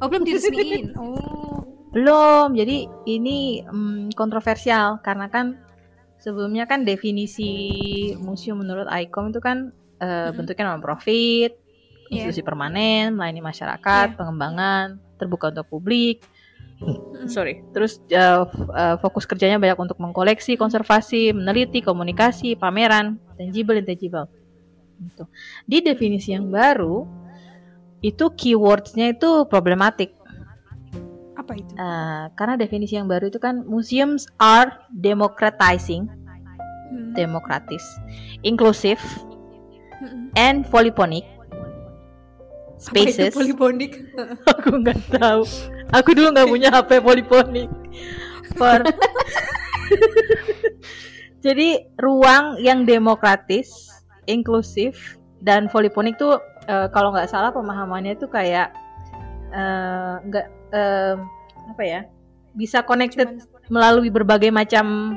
Oh, belum diresmiin. Oh. Belum. Jadi ini mm, kontroversial karena kan sebelumnya kan definisi museum menurut ICOM itu kan eh, Mm-mm. bentuknya non profit, Iya. institusi permanen, melayani masyarakat, Iya. pengembangan, terbuka untuk publik. Mm-mm. Sorry. Terus f- eh, fokus kerjanya banyak untuk mengkoleksi, konservasi, meneliti, komunikasi, pameran, tangible, intangible. Gitu. Di definisi yang baru itu keywordsnya itu problematik. Apa itu? Eh, karena definisi yang baru itu kan museums are democratizing, Hmm. demokratis, inclusive, Mm-mm. and polyphonic Apa itu spaces. poliponik? Aku nggak tahu. Aku dulu nggak punya HP polyphonic. For jadi ruang yang demokratis, inklusif, dan polyphonic tuh eh, kalau nggak salah pemahamannya tuh kayak eh, nggak em, apa ya bisa connected melalui berbagai macam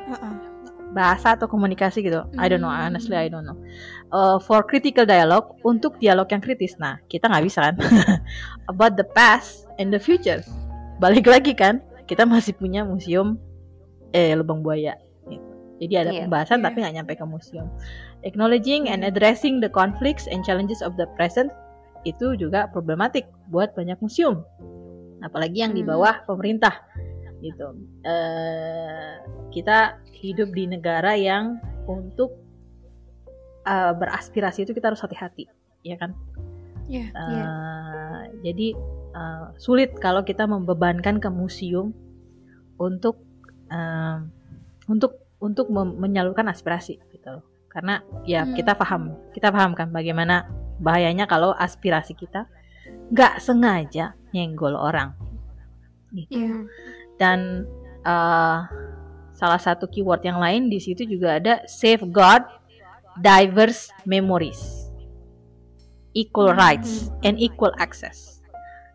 bahasa atau komunikasi gitu. I don't know, Hmm. honestly I don't know. Uh, for critical dialogue, untuk dialog yang kritis, nah kita nggak bisa kan. About the past and the future. Balik lagi kan, kita masih punya museum eh lubang buaya. Gitu. Jadi ada Iya. pembahasan Iya. tapi nggak nyampe ke museum. Acknowledging and addressing the conflicts and challenges of the present itu juga problematik buat banyak museum. Apalagi yang di Hmm. bawah pemerintah gitu. Eh kita hidup di negara yang untuk eh, beraspirasi itu kita harus hati-hati, ya kan? Iya. Eh, Jadi eh, sulit kalau kita membebankan ke museum untuk eh, untuk untuk menyalurkan aspirasi gitu loh. Karena ya Hmm. kita paham, kita paham kan bagaimana bahayanya kalau aspirasi kita nggak sengaja nyenggol orang. Gitu. Iya. Dan eh, salah satu keyword yang lain di situ juga ada safeguard diverse memories, equal Hmm. rights and equal access.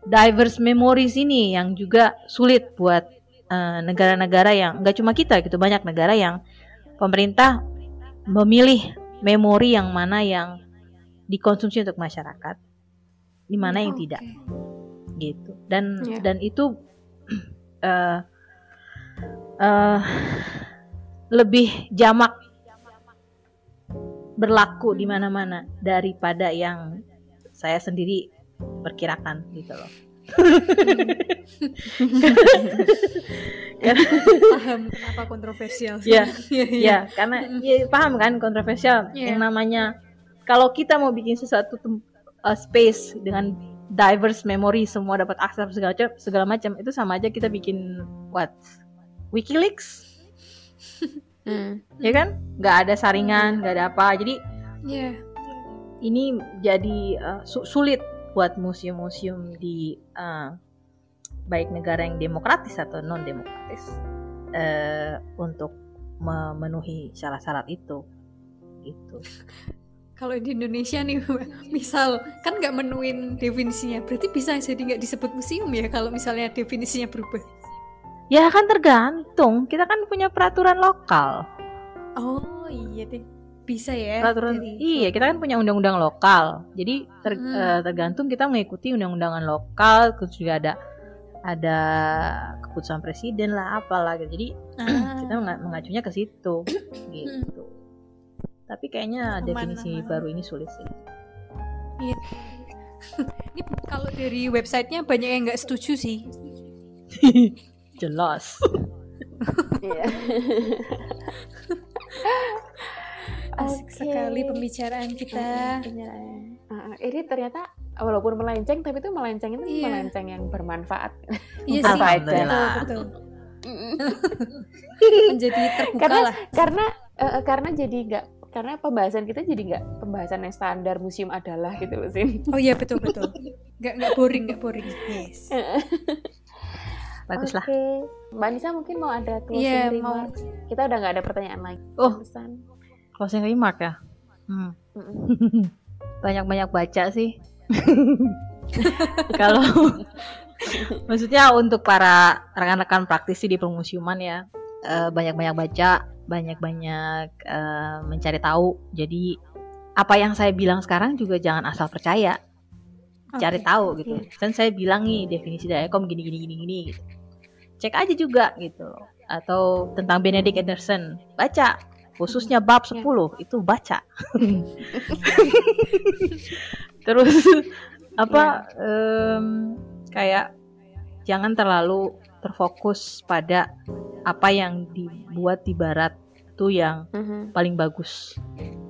Diverse memories ini yang juga sulit buat eh, negara-negara yang nggak cuma kita gitu banyak negara yang pemerintah memilih memori yang mana yang dikonsumsi untuk masyarakat, di mana yang tidak gitu dan Iya. dan itu eh eh, lebih jamak berlaku di mana-mana daripada yang saya sendiri perkirakan gitu loh. Paham kenapa kontroversial. Iya, Iya, iya. ya karena ya, paham kan kontroversial Iya. yang namanya kalau kita mau bikin sesuatu uh, space dengan diverse memory semua dapat akses segala macam segala macam. Itu sama aja kita bikin what? WikiLeaks? Hmm. ya kan? Nggak ada saringan nggak ada apa. Jadi Iya. ini jadi uh, su- sulit buat museum-museum di uh, baik negara yang demokratis atau non demokratis uh, untuk memenuhi syarat-syarat itu. Gitu Kalau di Indonesia nih, misal kan nggak menuin definisinya, berarti bisa jadi nggak disebut museum ya kalau misalnya definisinya berubah. Ya kan tergantung. Kita kan punya peraturan lokal. Oh iya deh, bisa ya. Peraturan dari- iya, kita kan punya undang-undang lokal. Jadi ter- Hmm. eh, tergantung kita mengikuti undang-undangan lokal, terus juga ada ada keputusan presiden lah apalah gitu. Jadi Ah. kita menga- mengacunya ke situ gitu. Tapi kayaknya definisi aman. baru ini sulit sih. Ini kalau dari websitenya banyak yang nggak setuju sih. Jelas. Iya. Asik Oke. sekali pembicaraan kita. Ah, ini ternyata walaupun melenceng tapi itu melenceng itu Iya. melenceng yang bermanfaat. Iya sih, Alhamdulillah. betul, betul. Menjadi terbuka karena lah. karena eh, karena jadi nggak karena pembahasan kita jadi nggak pembahasan yang standar museum adalah gitu loh Sin. Oh iya betul betul. Nggak nggak boring nggak boring. Yes. Bagus lah. Oke, Mbak Nisa mungkin mau ada closing Iya, remarks. Kita udah nggak ada pertanyaan lagi. Oh. Pesan. Closing remark ya. Hmm. Banyak-banyak baca sih. Kalau maksudnya untuk para rekan-rekan praktisi di permusiuman ya, eh, banyak-banyak baca, banyak-banyak eh, mencari tahu. Jadi apa yang saya bilang sekarang juga jangan asal percaya, cari Oke. tahu gitu. Dan saya bilang nih definisi Daekom gini gini gini gini gitu. Cek aja juga gitu. Atau tentang Benedict Anderson, baca khususnya bab 10 itu baca. Terus apa em, kayak jangan terlalu terfokus pada apa yang dibuat di barat itu yang Mhm, paling bagus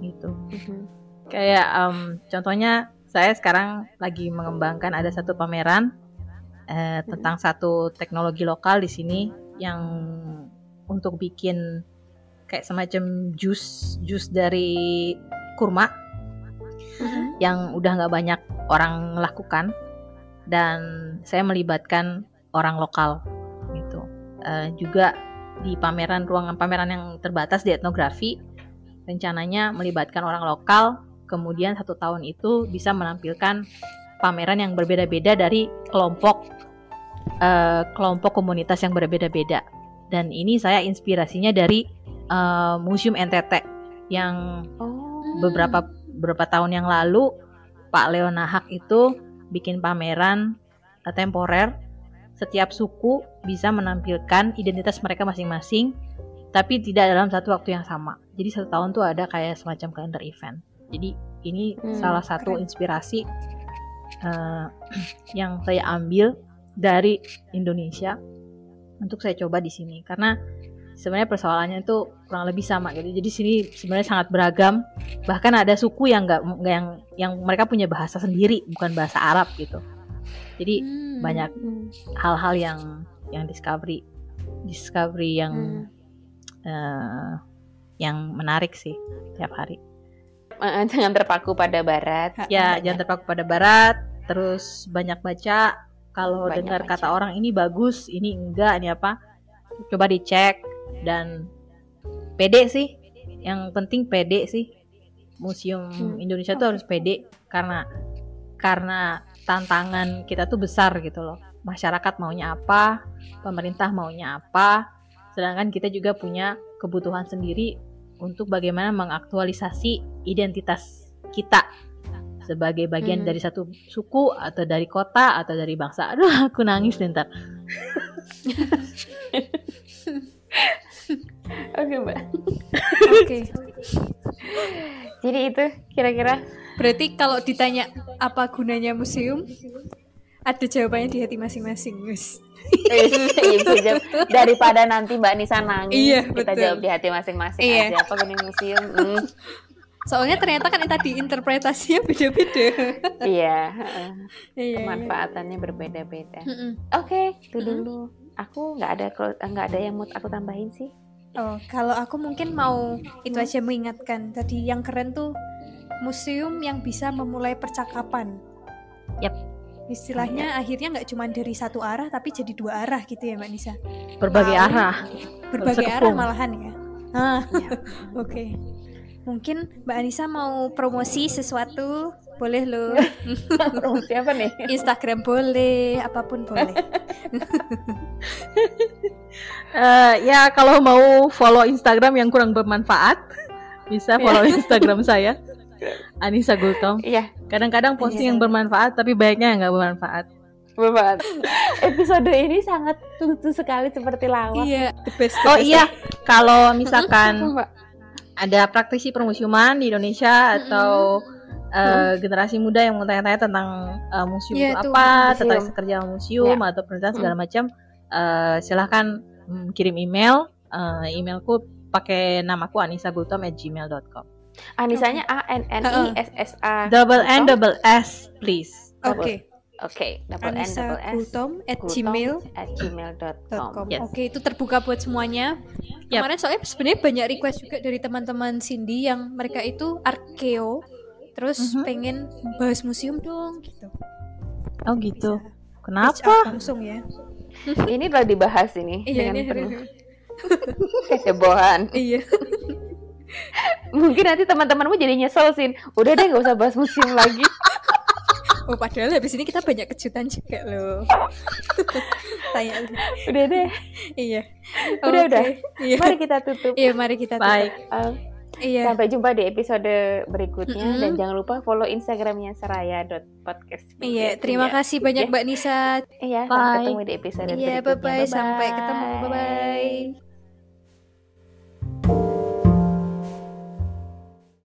gitu. mhm. Kayak em, contohnya saya sekarang lagi mengembangkan ada satu pameran eh, tentang satu teknologi lokal di sini yang untuk bikin kayak semacam jus jus dari kurma Mhm. yang udah nggak banyak orang lakukan dan saya melibatkan orang lokal Eh, juga di pameran ruangan pameran yang terbatas di etnografi rencananya melibatkan orang lokal kemudian satu tahun itu bisa menampilkan pameran yang berbeda-beda dari kelompok eh, kelompok komunitas yang berbeda-beda dan ini saya inspirasinya dari eh, museum NTT yang Oh. beberapa beberapa tahun yang lalu Pak Leonahak itu bikin pameran eh, temporer setiap suku bisa menampilkan identitas mereka masing-masing tapi tidak dalam satu waktu yang sama. Jadi satu tahun tuh ada kayak semacam kalender event. Jadi ini Hmm, salah satu keren. inspirasi eh, yang saya ambil dari Indonesia untuk saya coba di sini. Karena sebenarnya persoalannya itu kurang lebih sama gitu. Jadi sini sebenarnya sangat beragam. Bahkan ada suku yang nggak yang yang mereka punya bahasa sendiri bukan bahasa Arab gitu jadi Hmm. banyak Hmm. hal-hal yang yang discovery discovery yang Hmm. eh, yang menarik sih tiap hari. Eh, jangan terpaku pada barat. Ya, Banyak. jangan terpaku pada barat, terus banyak baca. Kalau dengar baca. kata orang ini bagus, ini enggak, ini apa? Coba dicek dan pede sih. Yang penting pede sih. Museum Hmm, Indonesia tuh harus pede karena karena tantangan kita tuh besar gitu loh. Masyarakat maunya apa, pemerintah maunya apa, sedangkan kita juga punya kebutuhan sendiri untuk bagaimana mengaktualisasi identitas kita sebagai bagian Hmm. dari satu suku atau dari kota atau dari bangsa. Aduh, aku nangis nih ntar. Oke, Mbak. Oke. Jadi itu kira-kira Berarti kalau ditanya apa gunanya museum, ada jawabannya di hati masing-masing, Gus. Iya, daripada nanti Mbak Nisa nangis, Iya, kita betul. jawab di hati masing-masing Iya. aja apa gunanya museum. Hmm, Soalnya ternyata kan tadi interpretasinya beda-beda. iya, heeh. Iya. pemanfaatannya berbeda-beda. Oke, itu Mm-mm. dulu. Aku nggak ada nggak ada yang mau aku tambahin sih. Oh, kalau aku mungkin mau itu aja mengingatkan tadi yang keren tuh museum yang bisa memulai percakapan. Yap. Istilahnya akhirnya nggak cuma dari satu arah tapi jadi dua arah gitu ya Mbak Nisa. Berbagai Mau. arah. Berbagai Sekepung. arah malahan ya. Ah, Iya. oke. Mungkin Mbak Anissa mau promosi sesuatu, boleh loh. Promosi apa nih? Instagram boleh, apa pun boleh. Eh, ya kalau mau follow Instagram yang kurang bermanfaat, bisa Iya. follow Instagram saya. Anissa Gultom. Iya, Kadang-kadang posting Iya. yang bermanfaat tapi baiknya yang nggak bermanfaat. banget. Episode ini sangat lucu sekali seperti lawak. iya, the best. the Oh iya, kalau misalkan ada praktisi permusiuman di Indonesia atau eh, generasi muda yang mau tanya-tanya tentang eh, museum Iya, itu apa, museum. tertarik kerja museum atau penelitian segala macam, eh, silahkan mm, kirim email. Eh, emailku pakai namaku anisagultom@gmail.com. Anisanya A N N I S S A. Double N Gultom? double S, please. Oke. Oke, double N Anissa double S. Gultom at gmail at gmail.com. Yes. Oke, itu terbuka buat semuanya. Yap. Kemarin soalnya sebenarnya banyak request juga dari teman-teman Cindy yang mereka itu arkeo, terus Mhm. pengen bahas museum dong gitu. Oh gitu. Bisa Kenapa? langsung ya. Ini telah dibahas ini Iya, dengan ini penuh kehebohan. iya. Mungkin nanti teman-temanmu jadi nyesel sih. Udah deh nggak usah bahas museum lagi. Oh, padahal habis ini kita banyak kejutan juga loh. Tanya. Udah deh. Iya. Udah, Oke. udah. Iya. Mari kita tutup. Iya, mari kita tutup. Baik. Um, Iya. Sampai jumpa di episode berikutnya Mm-mm. dan jangan lupa follow Instagramnya seraya.podcast. Iya, terima Iya. kasih banyak Ya. Mbak Nisa. Iya, Bye. sampai ketemu di episode Iya, berikutnya. bye-bye. Sampai ketemu. Bye-bye.